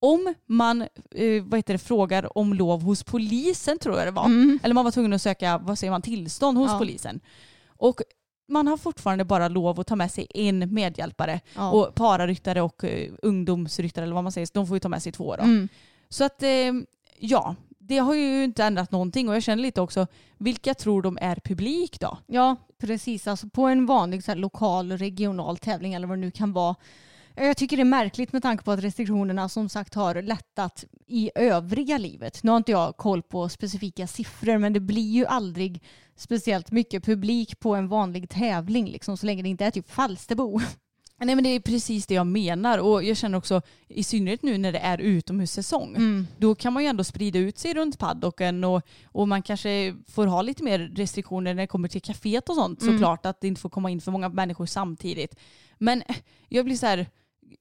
om man eh, vad heter det, frågar om lov hos polisen tror jag det var. Eller man var tvungen att söka vad säger man, tillstånd hos Ja. polisen. Och man har fortfarande bara lov att ta med sig en medhjälpare. Ja. Och pararyttare och eh, ungdomsryttare eller vad man säger, de får ju ta med sig två då. Mm. Så att eh, ja, det har ju inte ändrat någonting och jag känner lite också, vilka tror de är publik då? Ja, precis. Alltså på en vanlig så här, lokal, regional tävling eller vad det nu kan vara. Jag tycker det är märkligt med tanke på att restriktionerna som sagt har lättat i övriga livet. Nu har inte jag koll på specifika siffror men det blir ju aldrig speciellt mycket publik på en vanlig tävling liksom, så länge det inte är typ Falsterbo. Nej men det är precis det jag menar och jag känner också i synnerhet nu när det är utomhussäsong. Mm. Då kan man ju ändå sprida ut sig runt paddocken och, och man kanske får ha lite mer restriktioner när det kommer till kaféet och sånt Mm. såklart att det inte får komma in för många människor samtidigt. Men eh, jag blir så här,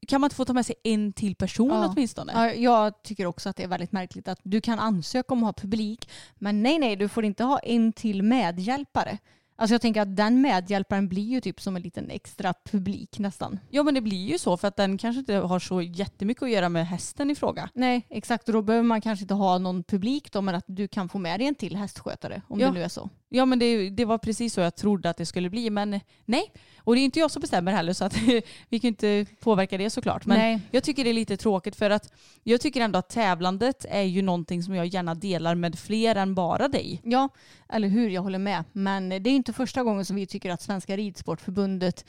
kan man inte få ta med sig en till person Ja. åtminstone? Ja, jag tycker också att det är väldigt märkligt att du kan ansöka om att ha publik men nej nej du får inte ha en till medhjälpare. Alltså jag tänker att den medhjälparen blir ju typ som en liten extra publik nästan. Ja men det blir ju så för att den kanske inte har så jättemycket att göra med hästen i fråga. Nej exakt och då behöver man kanske inte ha någon publik då men att du kan få med dig en till hästskötare om Ja. det nu är så. Ja men det, det var precis så jag trodde att det skulle bli men nej. Och det är inte jag som bestämmer heller så att vi kan inte påverka det såklart. Men Nej. jag tycker det är lite tråkigt för att jag tycker ändå att tävlandet är ju någonting som jag gärna delar med fler än bara dig. Ja, eller hur, jag håller med. Men det är inte första gången som vi tycker att Svenska Ridsportförbundet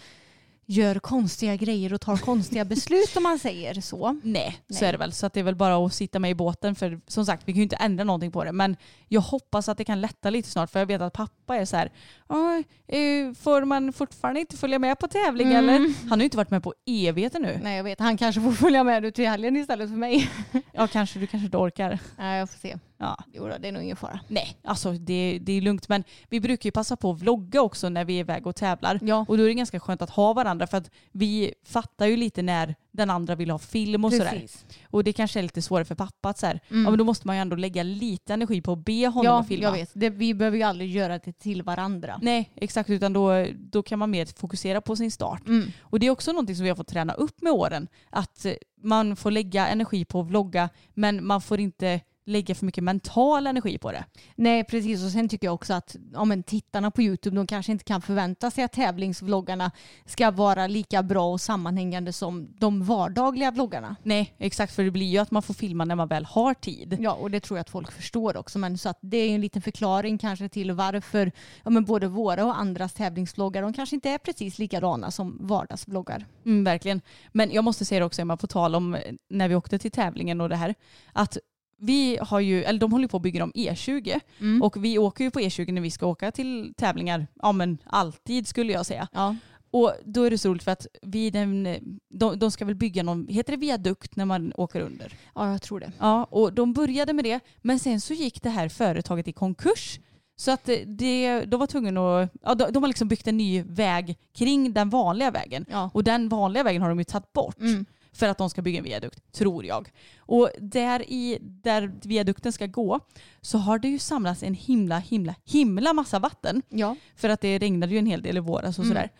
gör konstiga grejer och tar konstiga beslut om man säger så. Nej, så Nej. är det väl. Så att det är väl bara att sitta med i båten för som sagt vi kan ju inte ändra någonting på det. Men jag hoppas att det kan lätta lite snart för jag vet att pappa är så här. "Ja, eh, Får man fortfarande inte följa med på tävling Mm. eller? Han har ju inte varit med på evigheter nu. Nej jag vet, han kanske får följa med ut till helgen istället för mig. Ja kanske du kanske inte orkar. Nej jag får se. Ja. Jo då, det är nog ingen fara. Nej, alltså det, det är lugnt. Men vi brukar ju passa på att vlogga också när vi är iväg och tävlar. Ja. Och då är det ganska skönt att ha varandra för att vi fattar ju lite när den andra vill ha film och sådär. Precis. Och det kanske är lite svårare för pappa att så här, Mm. ja, men då måste man ju ändå lägga lite energi på att be honom Ja, att filma. jag vet. Det, vi behöver ju aldrig göra det till varandra. Nej, exakt. Utan då, då kan man mer fokusera på sin start. Mm. Och det är också någonting som vi har fått träna upp med åren. Att man får lägga energi på att vlogga men man får inte lägga för mycket mental energi på det. Nej precis och sen tycker jag också att ja, men tittarna på YouTube de kanske inte kan förvänta sig att tävlingsvloggarna ska vara lika bra och sammanhängande som de vardagliga vloggarna. Nej, exakt. För det blir ju att man får filma när man väl har tid. Ja och det tror jag att folk förstår också men så att det är en liten förklaring kanske till varför ja, men både våra och andras tävlingsvloggar de kanske inte är precis likadana som vardagsvloggar. Mm, verkligen. Men jag måste säga det också Emma, på tal om eh, när vi åkte till tävlingen och det här. Att vi har ju, eller de håller på att bygga om E20 Mm. och vi åker ju på E20 när vi ska åka till tävlingar, ja men alltid skulle jag säga. Ja. Och då är det så roligt för att vid den, de, de ska väl bygga någon, heter det viadukt när man åker under? ja jag tror det. Ja, och de började med det, men sen så gick det här företaget i konkurs. Så att det, de var tvungna att, ja, de, de har liksom byggt en ny väg kring den vanliga vägen. Ja. Och den vanliga vägen har de ju tagit bort Mm. För att de ska bygga en viadukt, tror jag. Och där, i, där viadukten ska gå så har det ju samlats en himla, himla, himla massa vatten. Ja. För att det regnade ju en hel del i våras och Mm. sådär.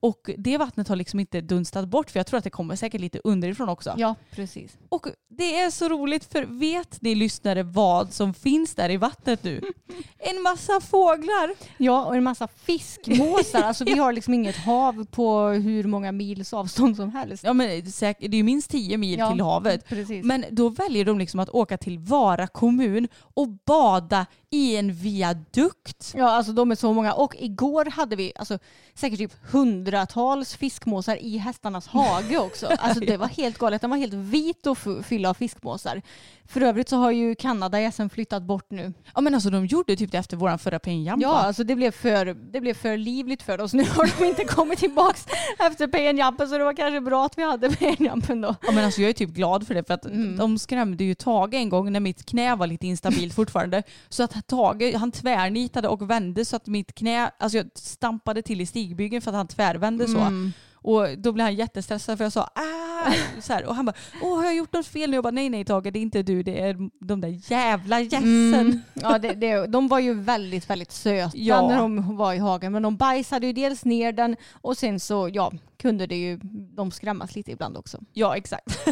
Och det vattnet har liksom inte dunstat bort för jag tror att det kommer säkert lite underifrån också. Ja, precis. Och det är så roligt för vet ni lyssnare vad som finns där i vattnet nu? En massa fåglar. Ja, och en massa fiskmåsar. Alltså vi har liksom inget hav på hur många mils avstånd som helst. Ja men det är ju minst 10 mil Ja, till havet. Precis. Men då väljer de liksom att åka till Vara kommun och bada i en viadukt. Ja, alltså de är så många. Och igår hade vi alltså, säkert typ hundratals fiskmåsar i hästarnas hage också. Alltså det var helt galet. Den var helt vit och full av fiskmåsar. För övrigt så har ju Kanada i SM flyttat bort nu. Ja men alltså de gjorde typ det efter våran förra PN Ja, alltså det blev, för, det blev för livligt för oss. Nu har de inte kommit tillbaks efter PN-jampen så det var kanske bra att vi hade PN-jampen då. Ja, men alltså jag är typ glad för det för att Mm. de skrämde ju Tage en gång när mitt knä var lite instabilt fortfarande. Så att Tage han tvärnitade och vände så att mitt knä, alltså jag stampade till i stigbygeln för att han tvärvände så. Mm. Och då blev han jättestressad för jag sa ah! så här, och han bara åh har jag gjort något fel nu? Jag bara nej nej Tage det är inte du det är de där jävla gässen. Mm. Ja, det, det, de var ju väldigt, väldigt söta Ja. när de var i hagen. Men de bajsade ju dels ner den och sen så ja, kunde det ju de skrämmas lite ibland också. Ja, exakt.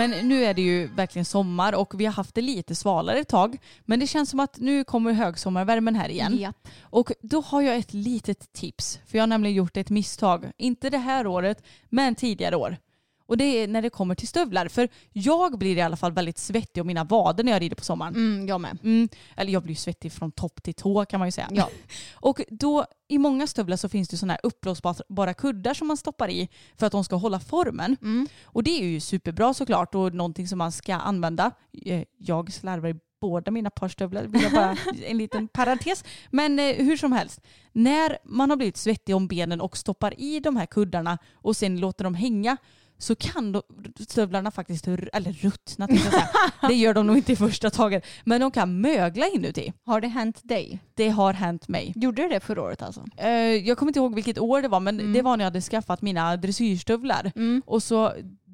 Men nu är det ju verkligen sommar och vi har haft det lite svalare ett tag. Men det känns som att nu kommer högsommarvärmen här igen. Japp. Och då har jag ett litet tips. För jag har nämligen gjort ett misstag. Inte det här året, men tidigare år. Och det är när det kommer till stövlar. För jag blir i alla fall väldigt svettig om mina vader när jag rider på sommaren. Mm, jag med. Mm, eller jag blir svettig från topp till tå kan man ju säga. Ja. Och då i många stövlar så finns det sådana här uppblåsbara kuddar som man stoppar i för att de ska hålla formen. Mm. Och det är ju superbra såklart och någonting som man ska använda. Eh, Jag slarvar i båda mina par stövlar, vill jag bara en liten parentes. Men eh, hur som helst, när man har blivit svettig om benen och stoppar i de här kuddarna och sen låter dem hänga så kan då stövlarna faktiskt, eller ruttna. Det gör de nog inte i första taget. Men de kan mögla inuti. Har det hänt dig? Det har hänt mig. Gjorde det det förra året alltså? Eh, jag kommer inte ihåg vilket år det var men Mm. det var när jag hade skaffat mina dressyrstövlar. Mm. Och så,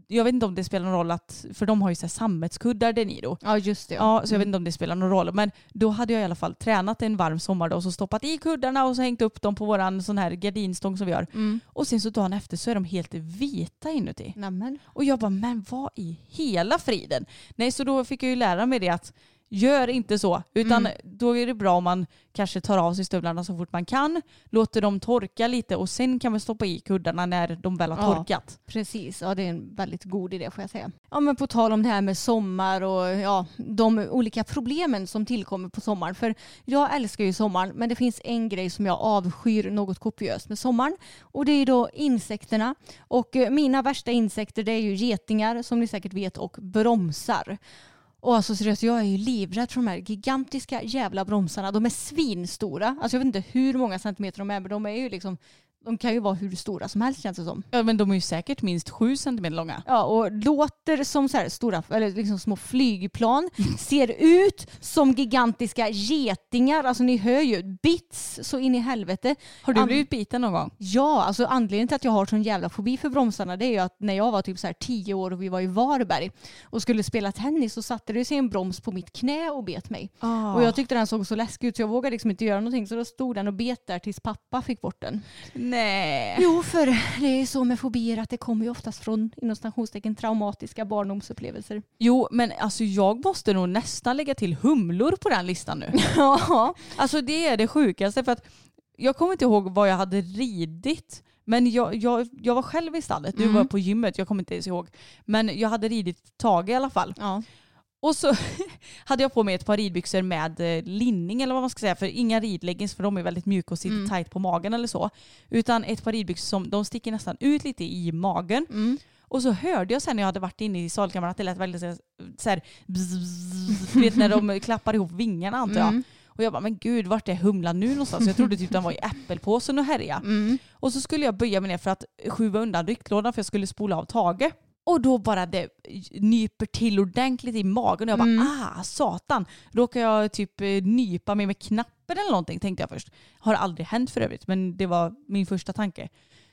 jag vet inte om det spelar någon roll att, för de har ju så här sammetskuddar Deniro. Ja just det. Ja, så jag vet inte om det spelar någon roll. Men då hade jag i alla fall tränat en varm sommar då, och så stoppat i kuddarna och så hängt upp dem på våran sån här gardinstång som vi har. Mm. Och sen så dagen efter så är de helt vita inuti. Nämen. Och jag bara, men vad i hela friden? Nej, så då fick jag ju lära mig det att gör inte så. Utan Mm. då är det bra om man kanske tar av sig stövlarna så fort man kan, låter dem torka lite och sen kan man stoppa i kuddarna när de väl har Ja. torkat. Precis, ja det är en väldigt god idé får jag säga. Ja men på tal om det här med sommar och ja, de olika problemen som tillkommer på sommaren. För jag älskar ju sommaren men det finns en grej som jag avskyr något kopiöst med sommaren. Och det är då insekterna. Och eh, mina värsta insekter det är ju getingar som ni säkert vet och bromsar. Och alltså seriöst, jag är ju livrädd för de här gigantiska jävla bromsarna. De är svinstora. Alltså jag vet inte hur många centimeter de är men de är ju liksom de kan ju vara hur stora som helst känns det som. Ja, men de är ju säkert minst sju centimeter långa. Ja, och låter som så stora, eller liksom små flygplan. Ser ut som gigantiska getingar. Alltså ni hör ju, bits så in i helvete. Har du blivit biten någon gång? Ja, alltså anledningen till att jag har sån jävla fobi för bromsarna det är ju att när jag var typ så här tio år och vi var i Varberg och skulle spela tennis så satte det sig en broms på mitt knä och bet mig. Och jag tyckte den såg så läskig ut så jag vågade liksom inte göra någonting så då stod den och bet där tills pappa fick bort den. Nej. Jo, för det är så med fobier att det kommer ju oftast från inom stationstecken traumatiska barndomsupplevelser. Jo, men alltså jag måste nog nästan lägga till humlor på den listan nu. Ja. Alltså det är det sjukaste för att jag kommer inte ihåg vad jag hade ridit. Men jag, jag, jag var själv i stallet, du Mm. var på gymmet, jag kommer inte ens ihåg. Men jag hade ridit Tage i alla fall. ja. Och så hade jag på mig ett par ridbyxor med eh, linning eller vad man ska säga. För inga ridleggings för de är väldigt mjuka och sitter Mm. tight på magen eller så. Utan ett par ridbyxor som de sticker nästan ut lite i magen. Mm. Och så hörde jag sen när jag hade varit inne i salkammaren att det lät väldigt så här- så här, bzz, bzz, du vet när de klappar ihop vingarna antar jag. Mm. Och jag bara, men gud vart är humlan nu någonstans? Jag trodde typ den var i äppelpåsen och härja. Mm. Och så skulle jag böja mig ner för att skjuva undan rycklådan för jag skulle spola av Tage. Och då bara det nyper till ordentligt i magen och jag bara Mm. ah satan. Råkar jag typ eh, nypa mig med knappen eller någonting tänkte jag först. Har aldrig hänt för övrigt men det var min första tanke.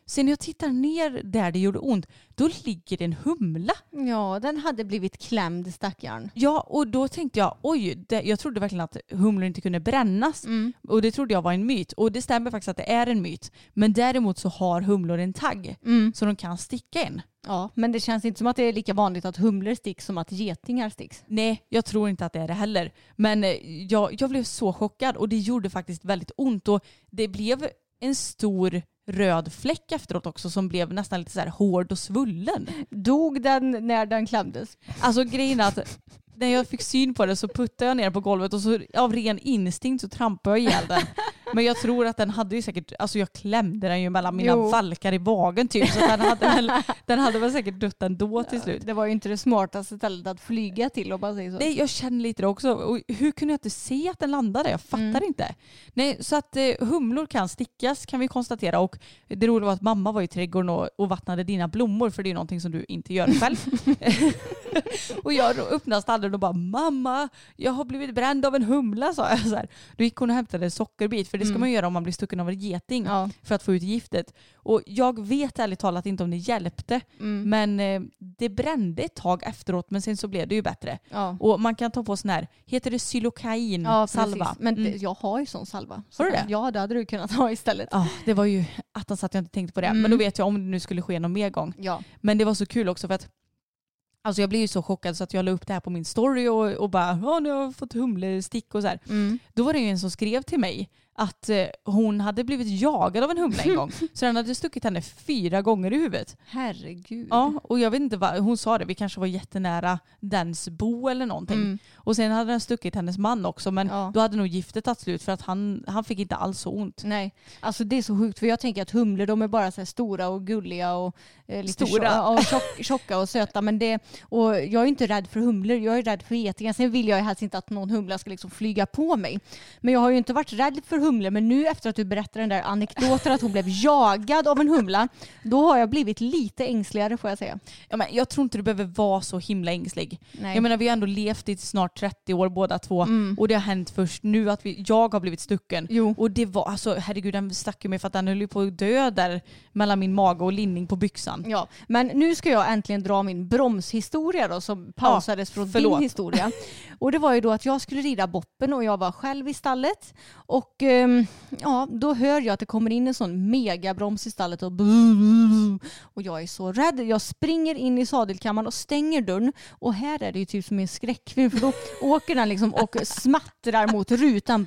Sen när jag tittar ner där det gjorde ont, då ligger det en humla. Ja, den hade blivit klämd stackaren. Ja, och då tänkte jag, oj, det, jag trodde verkligen att humlor inte kunde brännas. Mm. Och det trodde jag var en myt. Och det stämmer faktiskt att det är en myt. Men däremot så har humlor en tagg. Mm. Så de kan sticka en. Ja, men det känns inte som att det är lika vanligt att humlor sticks som att getingar sticks. Nej, jag tror inte att det är det heller. Men eh, jag, jag blev så chockad och det gjorde faktiskt väldigt ont. Och det blev en stor röd fläck efteråt också som blev nästan lite så här hård och svullen. Dog den när den klämdes? Alltså grejen är att när jag fick syn på det så puttade jag ner på golvet och så av ren instinkt så trampade jag ihjäl den. Men jag tror att den hade ju säkert, alltså jag klämde den ju mellan mina Jo. valkar i magen typ så den hade, väl, den hade väl säkert dött ändå till slut. Det var ju inte det smartaste stället att flyga till om man säger så. Nej, jag känner lite det också. Och hur kunde jag inte se att den landade? Jag fattar Mm. inte. Nej, så att eh, humlor kan stickas kan vi konstatera. Och det roliga var att mamma var i trädgården och, och vattnade dina blommor för det är någonting som du inte gör själv. och jag öppnade stallen och bara mamma, jag har blivit bränd av en humla sa jag. Så här. Då gick hon och hämtade en sockerbit för det ska Mm. man göra om man blir stucken av en geting Ja. för att få ut giftet. Och jag vet ärligt talat inte om det hjälpte. Mm. Men eh, det brände ett tag efteråt men sen så blev det ju bättre. Ja. Och man kan ta på sån här, heter det xylokain Ja, salva? precis. Men Mm. jag har ju sån salva. Har du Så- det? Ja, det hade du kunnat ha istället. Ja, det var ju attans att jag inte tänkte på det. Mm. Men då vet jag om det nu skulle ske någon mer gång. Ja. Men det var så kul också för att Alltså jag blev ju så chockad så att jag la upp det här på min story och, och bara nu har jag fått humlestick och så här. Mm. Då var det ju en som skrev till mig att eh, hon hade blivit jagad av en humla en gång. Så den hade stuckit henne fyra gånger i huvudet. Herregud. Ja, och jag vet inte vad, hon sa det, vi kanske var jättenära dens bo eller någonting. Mm. Och sen hade den stuckit hennes man också men Ja. då hade nog giftet tagit slut för att han, han fick inte alls så ont. Nej, alltså det är så sjukt för jag tänker att humlor de är bara så här stora och gulliga och eh, lite Stora. och tjock, tjocka och söta. Men det, och jag är inte rädd för humlor, jag är rädd för getingar. Sen vill jag helst inte att någon humla ska liksom flyga på mig. Men jag har ju inte varit rädd för humlor men nu efter att du berättar den där anekdoten att hon blev jagad av en humla då har jag blivit lite ängsligare får jag säga. Ja, men jag tror inte du behöver vara så himla ängslig. Nej. Jag menar vi har ändå levt i snart 30 år båda två Mm. och det har hänt först nu att vi, jag har blivit stucken. Jo. Och det var, alltså herregud den stack ju mig för att den höll ju på att dö där mellan min mage och linning på byxan. Ja, men nu ska jag äntligen dra min bromshistoria då som pausades från förlåt. din historia. Och det var ju då att jag skulle rida boppen och jag var själv i stallet. Och ehm, ja, då hör jag att det kommer in en sån megabroms i stallet och och jag är så rädd. Jag springer in i sadelkammaren och stänger dörren och här är det ju typ som en skräckfilm för då åker den liksom och smattrar mot rutan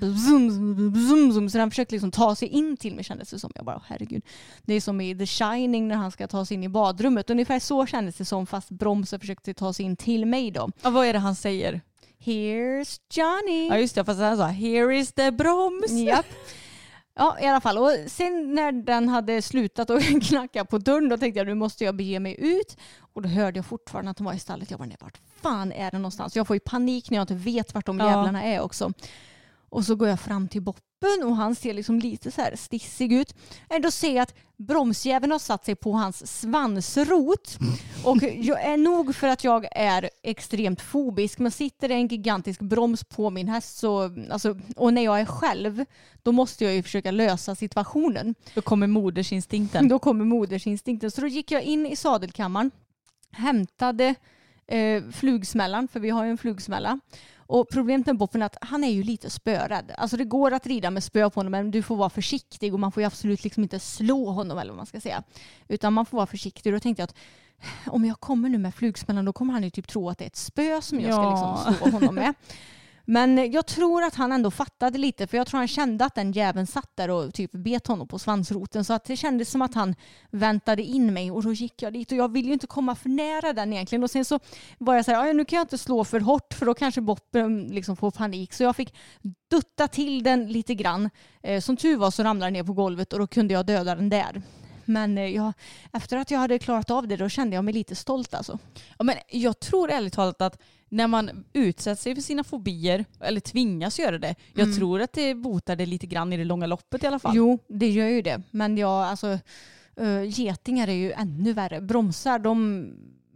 så den försöker liksom ta sig in till mig kändes det som. Jag bara herregud. Det är som i The Shining när han ska ta sig in i badrummet. Ungefär så kändes det som fast bromsen försökte ta sig in till mig då. Ja, vad är det han säger? Here's Johnny. Ja just det, fast han sa here is the broms. Japp. Ja i alla fall. Och sen när den hade slutat och knacka på dörren då tänkte jag nu måste jag bege mig ut. Och då hörde jag fortfarande att de var i stallet. Jag bara nej vart fan är det någonstans? Jag får ju panik när jag inte vet vart de Ja. jävlarna är också. Och så går jag fram till boppen och han ser liksom lite så här stissig ut. Eh, Då ser jag att bromsjäveln har satt sig på hans svansrot. Och jag är nog för att jag är extremt fobisk men sitter det en gigantisk broms på min häst så, alltså, och när jag är själv då måste jag ju försöka lösa situationen. Då kommer modersinstinkten. Då kommer modersinstinkten. Så då gick jag in i sadelkammaren, hämtade eh, flugsmällan, för vi har ju en flugsmälla. Och problemet med Boppen är att han är ju lite spörädd. Alltså det går att rida med spö på honom men du får vara försiktig och man får ju absolut liksom inte slå honom eller vad man ska säga. Utan man får vara försiktig. Då tänkte jag att om jag kommer nu med flugsmällan då kommer han ju typ tro att det är ett spö som jag ska Ja. liksom slå honom med. Men jag tror att han ändå fattade lite för jag tror han kände att den jäveln satt där och typ bet honom på svansroten så att det kändes som att han väntade in mig och då gick jag dit och jag vill ju inte komma för nära den egentligen och sen så var jag så här, nu kan jag inte slå för hårt för då kanske boppen liksom får panik så jag fick dutta till den lite grann. Eh, som tur var så ramlade den ner på golvet och då kunde jag döda den där. Men eh, jag, efter att jag hade klarat av det då kände jag mig lite stolt alltså. Ja, men jag tror ärligt talat att när man utsätter sig för sina fobier, eller tvingas göra det, jag Mm. tror att det botar det lite grann i det långa loppet i alla fall. Jo, det gör ju det. Men jag, alltså, uh, getingar är ju ännu värre. Bromsar, de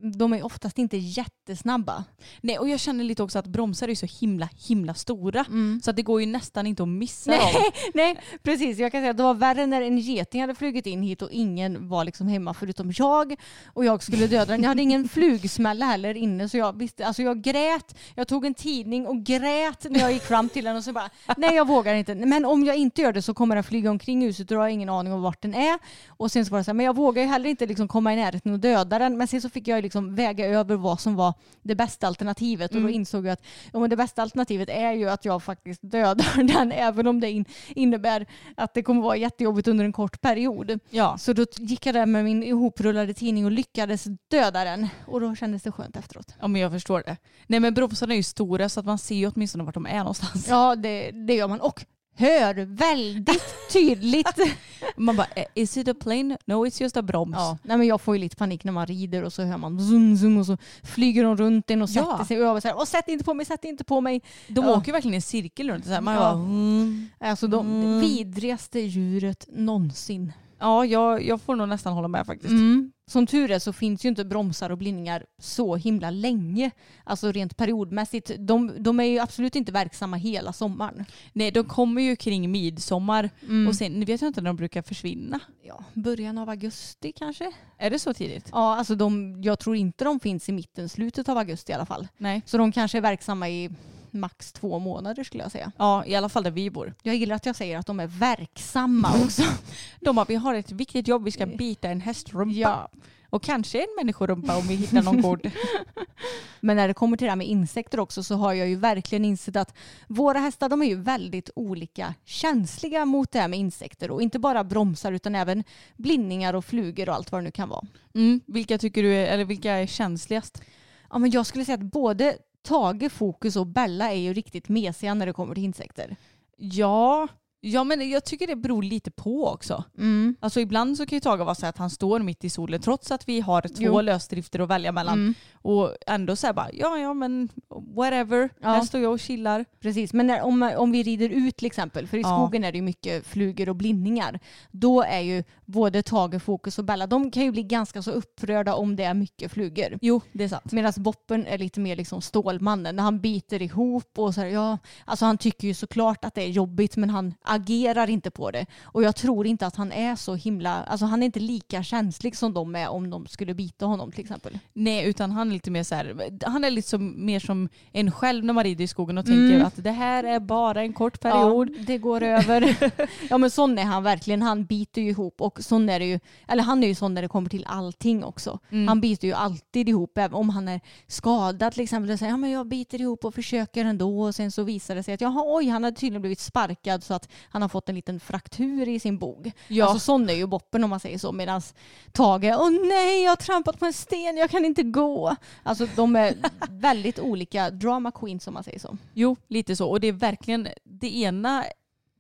de är oftast inte jättesnabba. Nej, och jag känner lite också att bromsar är så himla, himla stora. Så att det går ju nästan inte att missa dem. Nej, nej, precis. Jag kan säga att det var värre när en geting hade flugit in hit och ingen var liksom hemma förutom jag. Och jag skulle döda den. Jag hade ingen flugsmälla heller inne så jag visste, alltså jag grät. Jag tog en tidning och grät när jag gick fram till den och så bara, nej jag vågar inte. Men om jag inte gör det så kommer den flyga omkring huset och då har jag ingen aning om vart den är. Och sen så var det så här, men jag vågar ju heller inte liksom komma i närheten och döda den. Men sen så fick jag liksom väga över vad som var det bästa alternativet och då insåg jag att ja, det bästa alternativet är ju att jag faktiskt dödar den även om det in, innebär att det kommer vara jättejobbigt under en kort period. Ja. Så då gick jag där med min ihoprullade tidning och lyckades döda den och då kändes det skönt efteråt. ja, men jag förstår det. Nej, men bromsarna är ju stora så att man ser ju åtminstone vart de är någonstans. Ja, det, det gör man. Och hör väldigt tydligt. Man bara, "Eh, is it a plane? No, it's just a broms. Ja, nej men jag får ju lite panik när man rider och så hör man zoom, zoom och så flyger de runt en och Ja. sätter sig och jag var så här, sätt inte på mig, sätt inte på mig. De Ja. åker ju verkligen i en cirkel runt. Så här. Man Ja. bara, mm. Alltså de Mm. vidrigaste djuret någonsin. Ja, jag, jag får nog nästan hålla med faktiskt. Mm. Som tur är så finns ju inte bromsar och blindningar så himla länge. Alltså rent periodmässigt. De, de är ju absolut inte verksamma hela sommaren. Nej, de kommer ju kring midsommar Mm. och sen vet jag inte när de brukar försvinna. Ja, början av augusti kanske? Är det så tidigt? Ja, alltså de, jag tror inte de finns i mitten, slutet av augusti i alla fall. Nej. Så de kanske är verksamma i max två månader skulle jag säga. Ja, i alla fall där vi bor. Jag gillar att jag säger att de är verksamma också. De bara, vi har ett viktigt jobb, vi ska bita en hästrumpa. Ja. Och kanske en människorumpa om vi hittar någon god. Men när det kommer till det här med insekter också så har jag ju verkligen insett att våra hästar de är ju väldigt olika känsliga mot det här med insekter och inte bara bromsar utan även blindningar och flugor och allt vad det nu kan vara. Mm. Vilka tycker du är, eller vilka är känsligast? Ja, men jag skulle säga att både Tage, Fokus och Bella är ju riktigt mesiga när det kommer till insekter. Ja, ja men jag tycker det beror lite på också. Mm. Alltså ibland så kan ju Tage vara så att han står mitt i solen trots att vi har två Jo. lösdrifter att välja mellan. Mm. Och ändå så här bara, ja ja men whatever, Ja. här står jag och chillar. Precis, men när, om, om vi rider ut till exempel, för i Ja. skogen är det ju mycket flugor och blindningar, då är ju både Tage, Fokus och Bella, de kan ju bli ganska så upprörda om det är mycket flugor. Jo, det är sant. Medan Boppen är lite mer liksom Stålmannen. När han biter ihop och så här, ja, alltså han tycker ju såklart att det är jobbigt men han agerar inte på det. Och jag tror inte att han är så himla, alltså han är inte lika känslig som de är om de skulle bita honom till exempel. Nej, utan han är lite mer så här, han är lite som, mer som en själv när man rider i skogen och tänker att det här är bara en kort period. Ja, det går över. ja men sån är han verkligen. Han biter ju ihop och sån är det ju, eller han är ju sån när det kommer till allting också. Han biter ju alltid ihop även om han är skadad till exempel. Säger, ja, men jag biter ihop och försöker ändå och sen så visar det sig att jaha, oj, han har tydligen blivit sparkad så att han har fått en liten fraktur i sin bog. Ja. Alltså sån är ju Boppen om man säger så. Medan Tage, åh nej, jag har trampat på en sten, jag kan inte gå. Alltså de är väldigt olika drama queens om man säger så. Jo, lite så. Och det är verkligen, det ena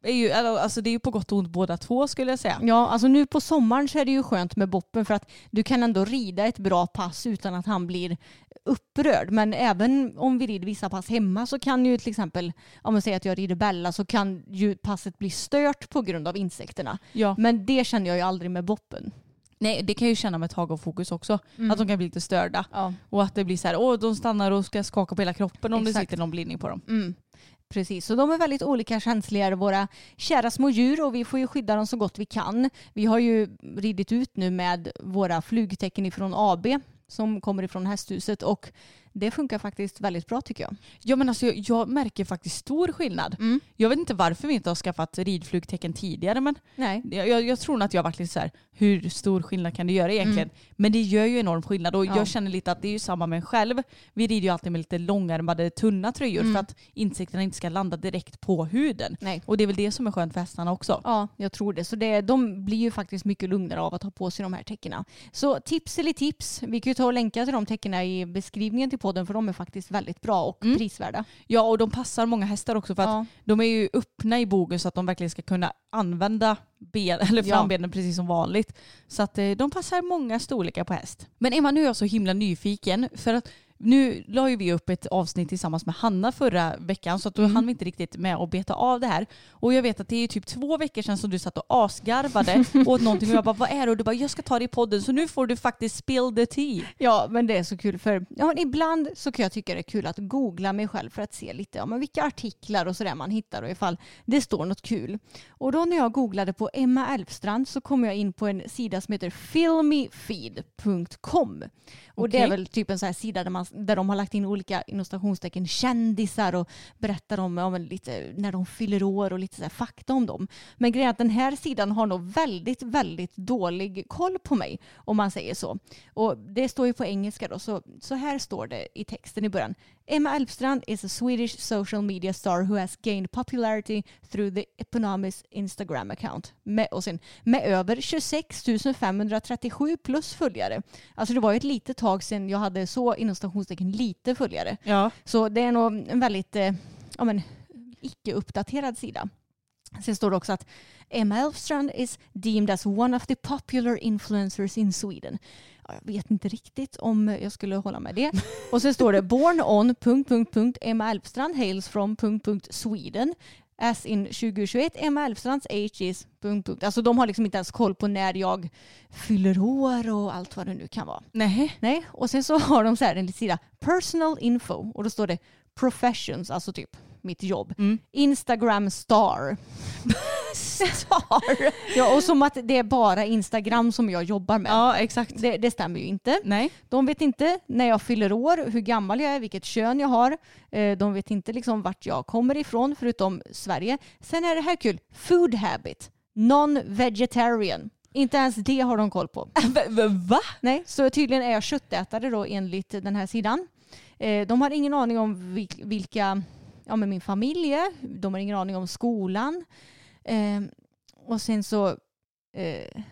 är ju, alltså det är ju på gott och ont båda två skulle jag säga. Ja, alltså nu på sommaren så är det ju skönt med Boppen för att du kan ändå rida ett bra pass utan att han blir upprörd. Men även om vi rider vissa pass hemma så kan ju till exempel, om man säger att jag rider Bella så kan ju passet bli stört på grund av insekterna. Ja. Men det känner jag ju aldrig med Boppen. Nej, det kan jag ju känna med Tag och Fokus också. Att de kan bli lite störda. Ja. Och att det blir så här, åh de stannar och ska skaka på hela kroppen om det Exakt. sitter någon blindning på dem. Mm. Precis, så de är väldigt olika känsliga våra kära små djur och vi får ju skydda dem så gott vi kan. Vi har ju ridit ut nu med våra flugtecken ifrån AB som kommer ifrån hästhuset och det funkar faktiskt väldigt bra tycker jag. Ja men alltså jag, jag märker faktiskt stor skillnad. Mm. Jag vet inte varför vi inte har skaffat ridflugtecken tidigare men Nej. jag, jag, tror nog att jag har varit lite så här, hur stor skillnad kan det göra egentligen? Men det gör ju enorm skillnad och Ja. jag känner lite att det är ju samma med en själv. Vi rider ju alltid med lite långärmade tunna tröjor för att insekterna inte ska landa direkt på huden. Nej. Och det är väl det som är skönt för hästarna också. Ja, jag tror det. Så det, de blir ju faktiskt mycket lugnare av att ha på sig de här tecknen. Så tips eller tips, vi kan ju ta och länka till de tecknen i beskrivningen till podden för de är faktiskt väldigt bra och prisvärda. Ja och de passar många hästar också för att Ja. de är ju öppna i bogen så att de verkligen ska kunna använda ben, eller Ja. frambenen precis som vanligt. Så att eh, de passar många storlekar på häst. Men Emma nu är jag så himla nyfiken för att nu la ju vi upp ett avsnitt tillsammans med Hanna förra veckan så att då Mm. hann vi inte riktigt med att beta av det här. Och jag vet att det är typ två veckor sedan som du satt och asgarvade åt någonting och jag bara vad är det? Och du bara jag ska ta det i podden så nu får du faktiskt spill the tea. Ja, men det är så kul för ja, ibland så kan jag tycka det är kul att googla mig själv för att se lite ja, men vilka artiklar och sådär man hittar och ifall det står något kul. Och då när jag googlade på Emma Elfstrand så kom jag in på en sida som heter filmyfeed.com. Och det är väl typ en sån här sida där, man, där de har lagt in olika inom stationstecken kändisar och berättar om ja, men lite när de fyller år och lite så här fakta om dem. Men grejen är att den här sidan har nog väldigt, väldigt dålig koll på mig om man säger så. Och det står ju på engelska då, så, så här står det i texten i början. Emma Elfstrand is a Swedish social media star who has gained popularity through the Eponomis Instagram account. Med, och sen, med över 26 537 plus följare. Alltså det var ju ett litet tag sedan jag hade så inom stationstecken lite följare. Ja. Så det är nog en väldigt eh, ja, men, icke-uppdaterad sida. Sen står det också att Emma Elfstrand is deemed as one of the popular influencers in Sweden. Ja, Jag vet inte riktigt om jag skulle hålla med det. Och sen står det born on... Emma Elfstrand hails from... Sweden. As in 2021, Emma Elfstrands age is... Alltså de har liksom inte ens koll på när jag fyller år och allt vad det nu kan vara. Nej. Nej, och sen så har de så här en liten sida personal info och då står det professions, alltså typ mitt jobb. Mm. Instagram star. star? Ja, och som att det är bara Instagram som jag jobbar med. Ja exakt. Det, det stämmer ju inte. Nej. De vet inte när jag fyller år, hur gammal jag är, vilket kön jag har. Eh, De vet inte liksom vart jag kommer ifrån, förutom Sverige. Sen är det här kul. Food habit. Non-vegetarian. Inte ens det har de koll på. Va? Nej, så tydligen är jag köttätare då enligt den här sidan. Eh, De har ingen aning om vil- vilka ja, men min familj är. De har ingen aning om skolan. Eh, och sen så, eh,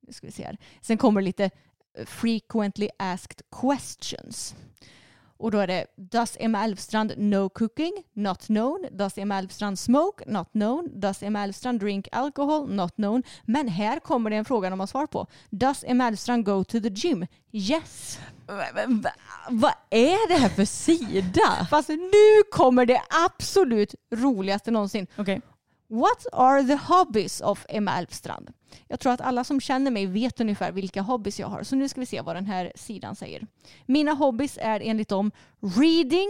nu ska vi se här. Sen kommer lite eh, frequently asked questions. Och då är det Does Emma Elfstrand know cooking? Not known. Does Emma Elfstrand smoke? Not known. Does Emma Elfstrand drink alcohol? Not known. Men här kommer det en fråga de har svar på. Does Emma Elfstrand go to the gym? Yes. Vad är det här för sida? Fast nu kommer det absolut roligaste någonsin. Okej. What are the hobbies of Emma Elfstrand? Jag tror att alla som känner mig vet ungefär vilka hobbies jag har. Så nu ska vi se vad den här sidan säger. Mina hobbies är enligt dem reading,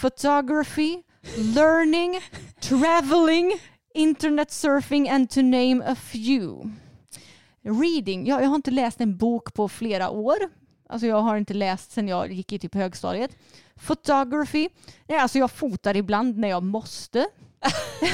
photography, learning, traveling, internet surfing and to name a few. Reading, ja, jag har inte läst en bok på flera år. Alltså jag har inte läst sedan jag gick i typ högstadiet. Photography, nej, alltså jag fotar ibland när jag måste.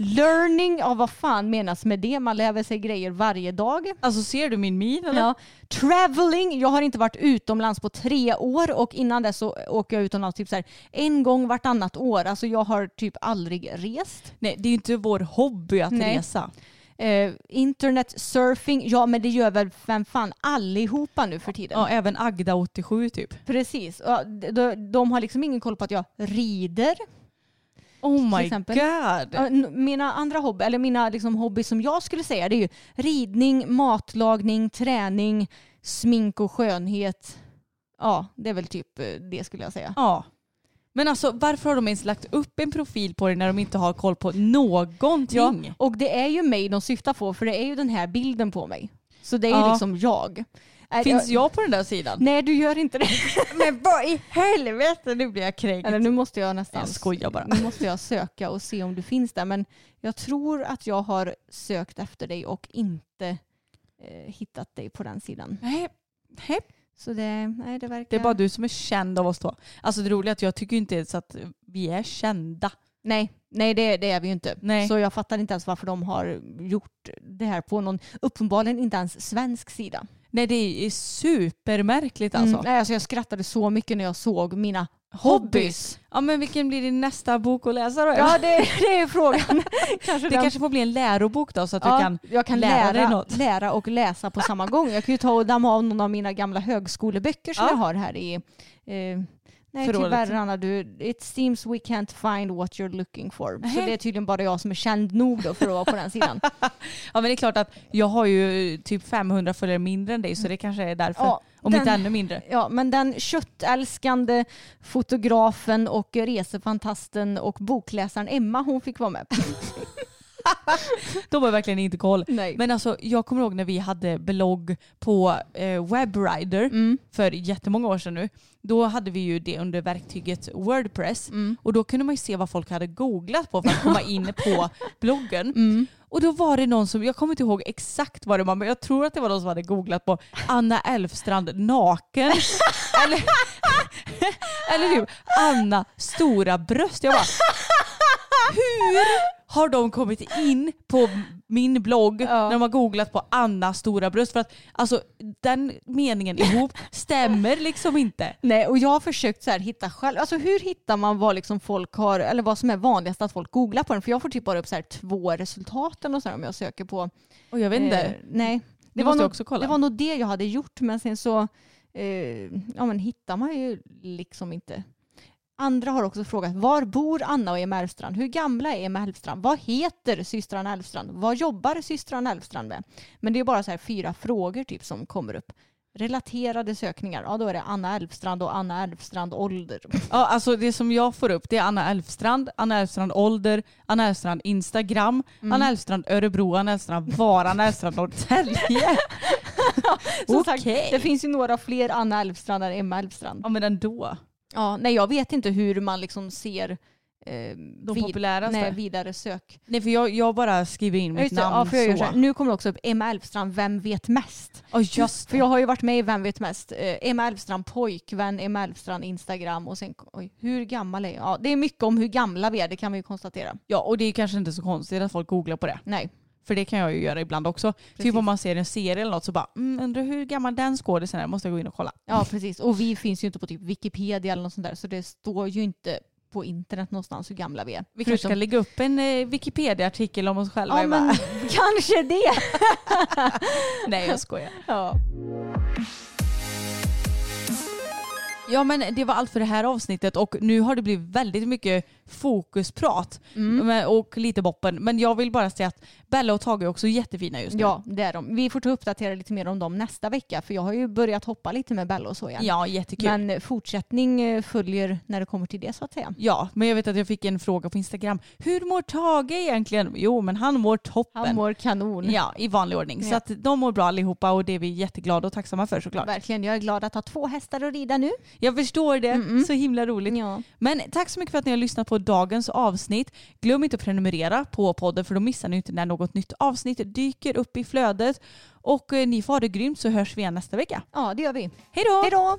Learning, ja vad fan menas med det? Man lär sig grejer varje dag. Alltså ser du min min eller? Ja. Traveling, jag har inte varit utomlands på tre år och innan dess så åker jag utomlands typ så här en gång vartannat år. Alltså jag har typ aldrig rest. Nej det är ju inte vår hobby att Nej. resa. Eh, internet surfing, ja men det gör väl vem fan allihopa nu för tiden. Ja även Agda 87 typ. Precis. Ja, de, de har liksom ingen koll på att jag rider. Oh my god. Mina andra hobby, eller mina liksom hobby som jag skulle säga det är ju ridning, matlagning, träning, smink och skönhet. Ja, det är väl typ eh, det skulle jag säga. Ja. Men alltså varför har de ens lagt upp en profil på det när de inte har koll på någonting? Ja, och det är ju mig de syftar på för det är ju den här bilden på mig. Så det är ju Ja. liksom jag. Är- Finns jag på den där sidan? Nej du gör inte det. Men vad i helvete, nu blir jag kränkt. Eller nu måste jag nästan Jag skojar bara. Nu måste jag söka och se om du finns där. Men jag tror att jag har sökt efter dig och inte eh, hittat dig på den sidan. Nej, nej, Så det, nej, det verkar... det är bara du som är känd av oss två. Alltså det roliga är att jag tycker inte ens att vi är kända. Nej, nej det, det är vi ju inte. Nej. Så jag fattar inte ens varför de har gjort det här på någon, uppenbarligen inte ens svensk sida. Nej det är supermärkligt alltså. Mm, nej, alltså jag skrattade så mycket när jag såg mina hobbies. Ja men vilken blir din nästa bok att läsa då? Ja, det, det är frågan. kanske det den- kanske får bli en lärobok då så att ja, du kan jag kan lära lära, dig något. lära och läsa på samma gång. Jag kan ju ta och damma av någon av mina gamla högskoleböcker som Ja. jag har här i eh, Nej förrådet. tyvärr Anna, du, it seems we can't find what you're looking for. Så Nej. det är tydligen bara jag som är känd nog då för att vara på den sidan. Ja men det är klart att jag har ju typ 500 följare mindre än dig så det kanske är därför. Ja, Om den- inte ännu mindre. Ja, men den köttälskande fotografen och resefantasten och bokläsaren Emma, hon fick vara med. De har verkligen inte koll. Nej. Men alltså jag kommer ihåg när vi hade blogg på eh, Webrider Mm. för jättemånga år sedan nu. Då hade vi ju det under verktyget Wordpress Mm. och då kunde man ju se vad folk hade googlat på för att komma in på bloggen. Mm. Och då var det någon som, jag kommer inte ihåg exakt vad det var, men jag tror att det var någon som hade googlat på Anna Elfstrand naken. eller, eller typ Anna stora bröst. Jag bara, hur har de kommit in på min blogg när de har googlat på Anna stora bröst? För att alltså den meningen ihop stämmer liksom inte. Nej, och jag har försökt så här hitta själv. Alltså hur hittar man vad liksom folk har, eller vad som är vanligast att folk googlar på den? För jag får typ bara upp så här två resultaten och så här om jag söker på. Och jag vet inte. Eh, nej. Det var måste jag nog, också kolla. Det var nog det jag hade gjort men sen så eh, ja, men hittar man ju liksom inte. Andra har också frågat var bor Anna och Emma Elfstrand? Hur gamla är Emma Elfstrand? Vad heter systrarna Elfstrand? Vad jobbar systrarna Elfstrand med? Men det är bara så här fyra frågor typ som kommer upp. Relaterade sökningar, ja då är det Anna Elfstrand och Anna Elfstrand ålder. Ja, alltså det som jag får upp det är Anna Elfstrand, Anna Elfstrand ålder, Anna Elfstrand Instagram, Anna Elfstrand Örebro, Anna Elfstrand Vara, Anna Elfstrand Norrtälje. Som sagt, Okej. det finns ju några fler Anna Elfstrand än Emma Elfstrand. Ja men ändå. Ja, nej jag vet inte hur man liksom ser eh, De populäraste. nej, vidare sök. Nej för jag, jag bara skriver in mitt just det. namn Ja, för jag gör så. så här. Nu kommer också upp Emma Elfstrand, Vem vet mest? Ja just För jag har ju varit med i Vem vet mest? Eh, Emma Elfstrand pojkvän, Emma Elfstrand Instagram och sen, oj, hur gammal är jag? Ja, det är mycket om hur gamla vi är, det kan vi ju konstatera. Ja och det är kanske inte så konstigt att folk googlar på det. Nej. För det kan jag ju göra ibland också. Typ om man ser en serie eller något så bara mm, undrar hur gammal den skådisen är, måste jag gå in och kolla. Ja, precis. Och vi finns ju inte på typ Wikipedia eller något sånt där, så det står ju inte på internet någonstans hur gamla vi är. Vi kanske ska lägga upp en eh, Wikipedia-artikel om oss själva. Ja, men kanske det. Nej jag skojar. Ja. Ja men det var allt för det här avsnittet och nu har det blivit väldigt mycket fokusprat Mm. och lite boppen. Men jag vill bara säga att Bella och Tage är också jättefina just nu. ja, det är de. Vi får ta uppdatera lite mer om dem nästa vecka, för jag har ju börjat hoppa lite med Bella och så igen. Ja jättekul. Men eh, fortsättning eh, följer när det kommer till det så att säga. Ja, men jag vet att jag fick en fråga på Instagram. Hur mår Tage egentligen? Jo, men han mår toppen. Han mår kanon. Ja, i vanlig ordning. Så Ja. att de mår bra allihopa och det är vi jätteglada och tacksamma för såklart. Verkligen, jag är glad att ha två hästar att rida nu. Jag förstår det. Så himla roligt. Ja. Men tack så mycket för att ni har lyssnat på dagens avsnitt. Glöm inte att prenumerera på podden för då missar ni inte när något nytt avsnitt dyker upp i flödet. Och eh, ni får ha det grymt så hörs vi igen nästa vecka. ja, det gör vi. Hej då! Hej då!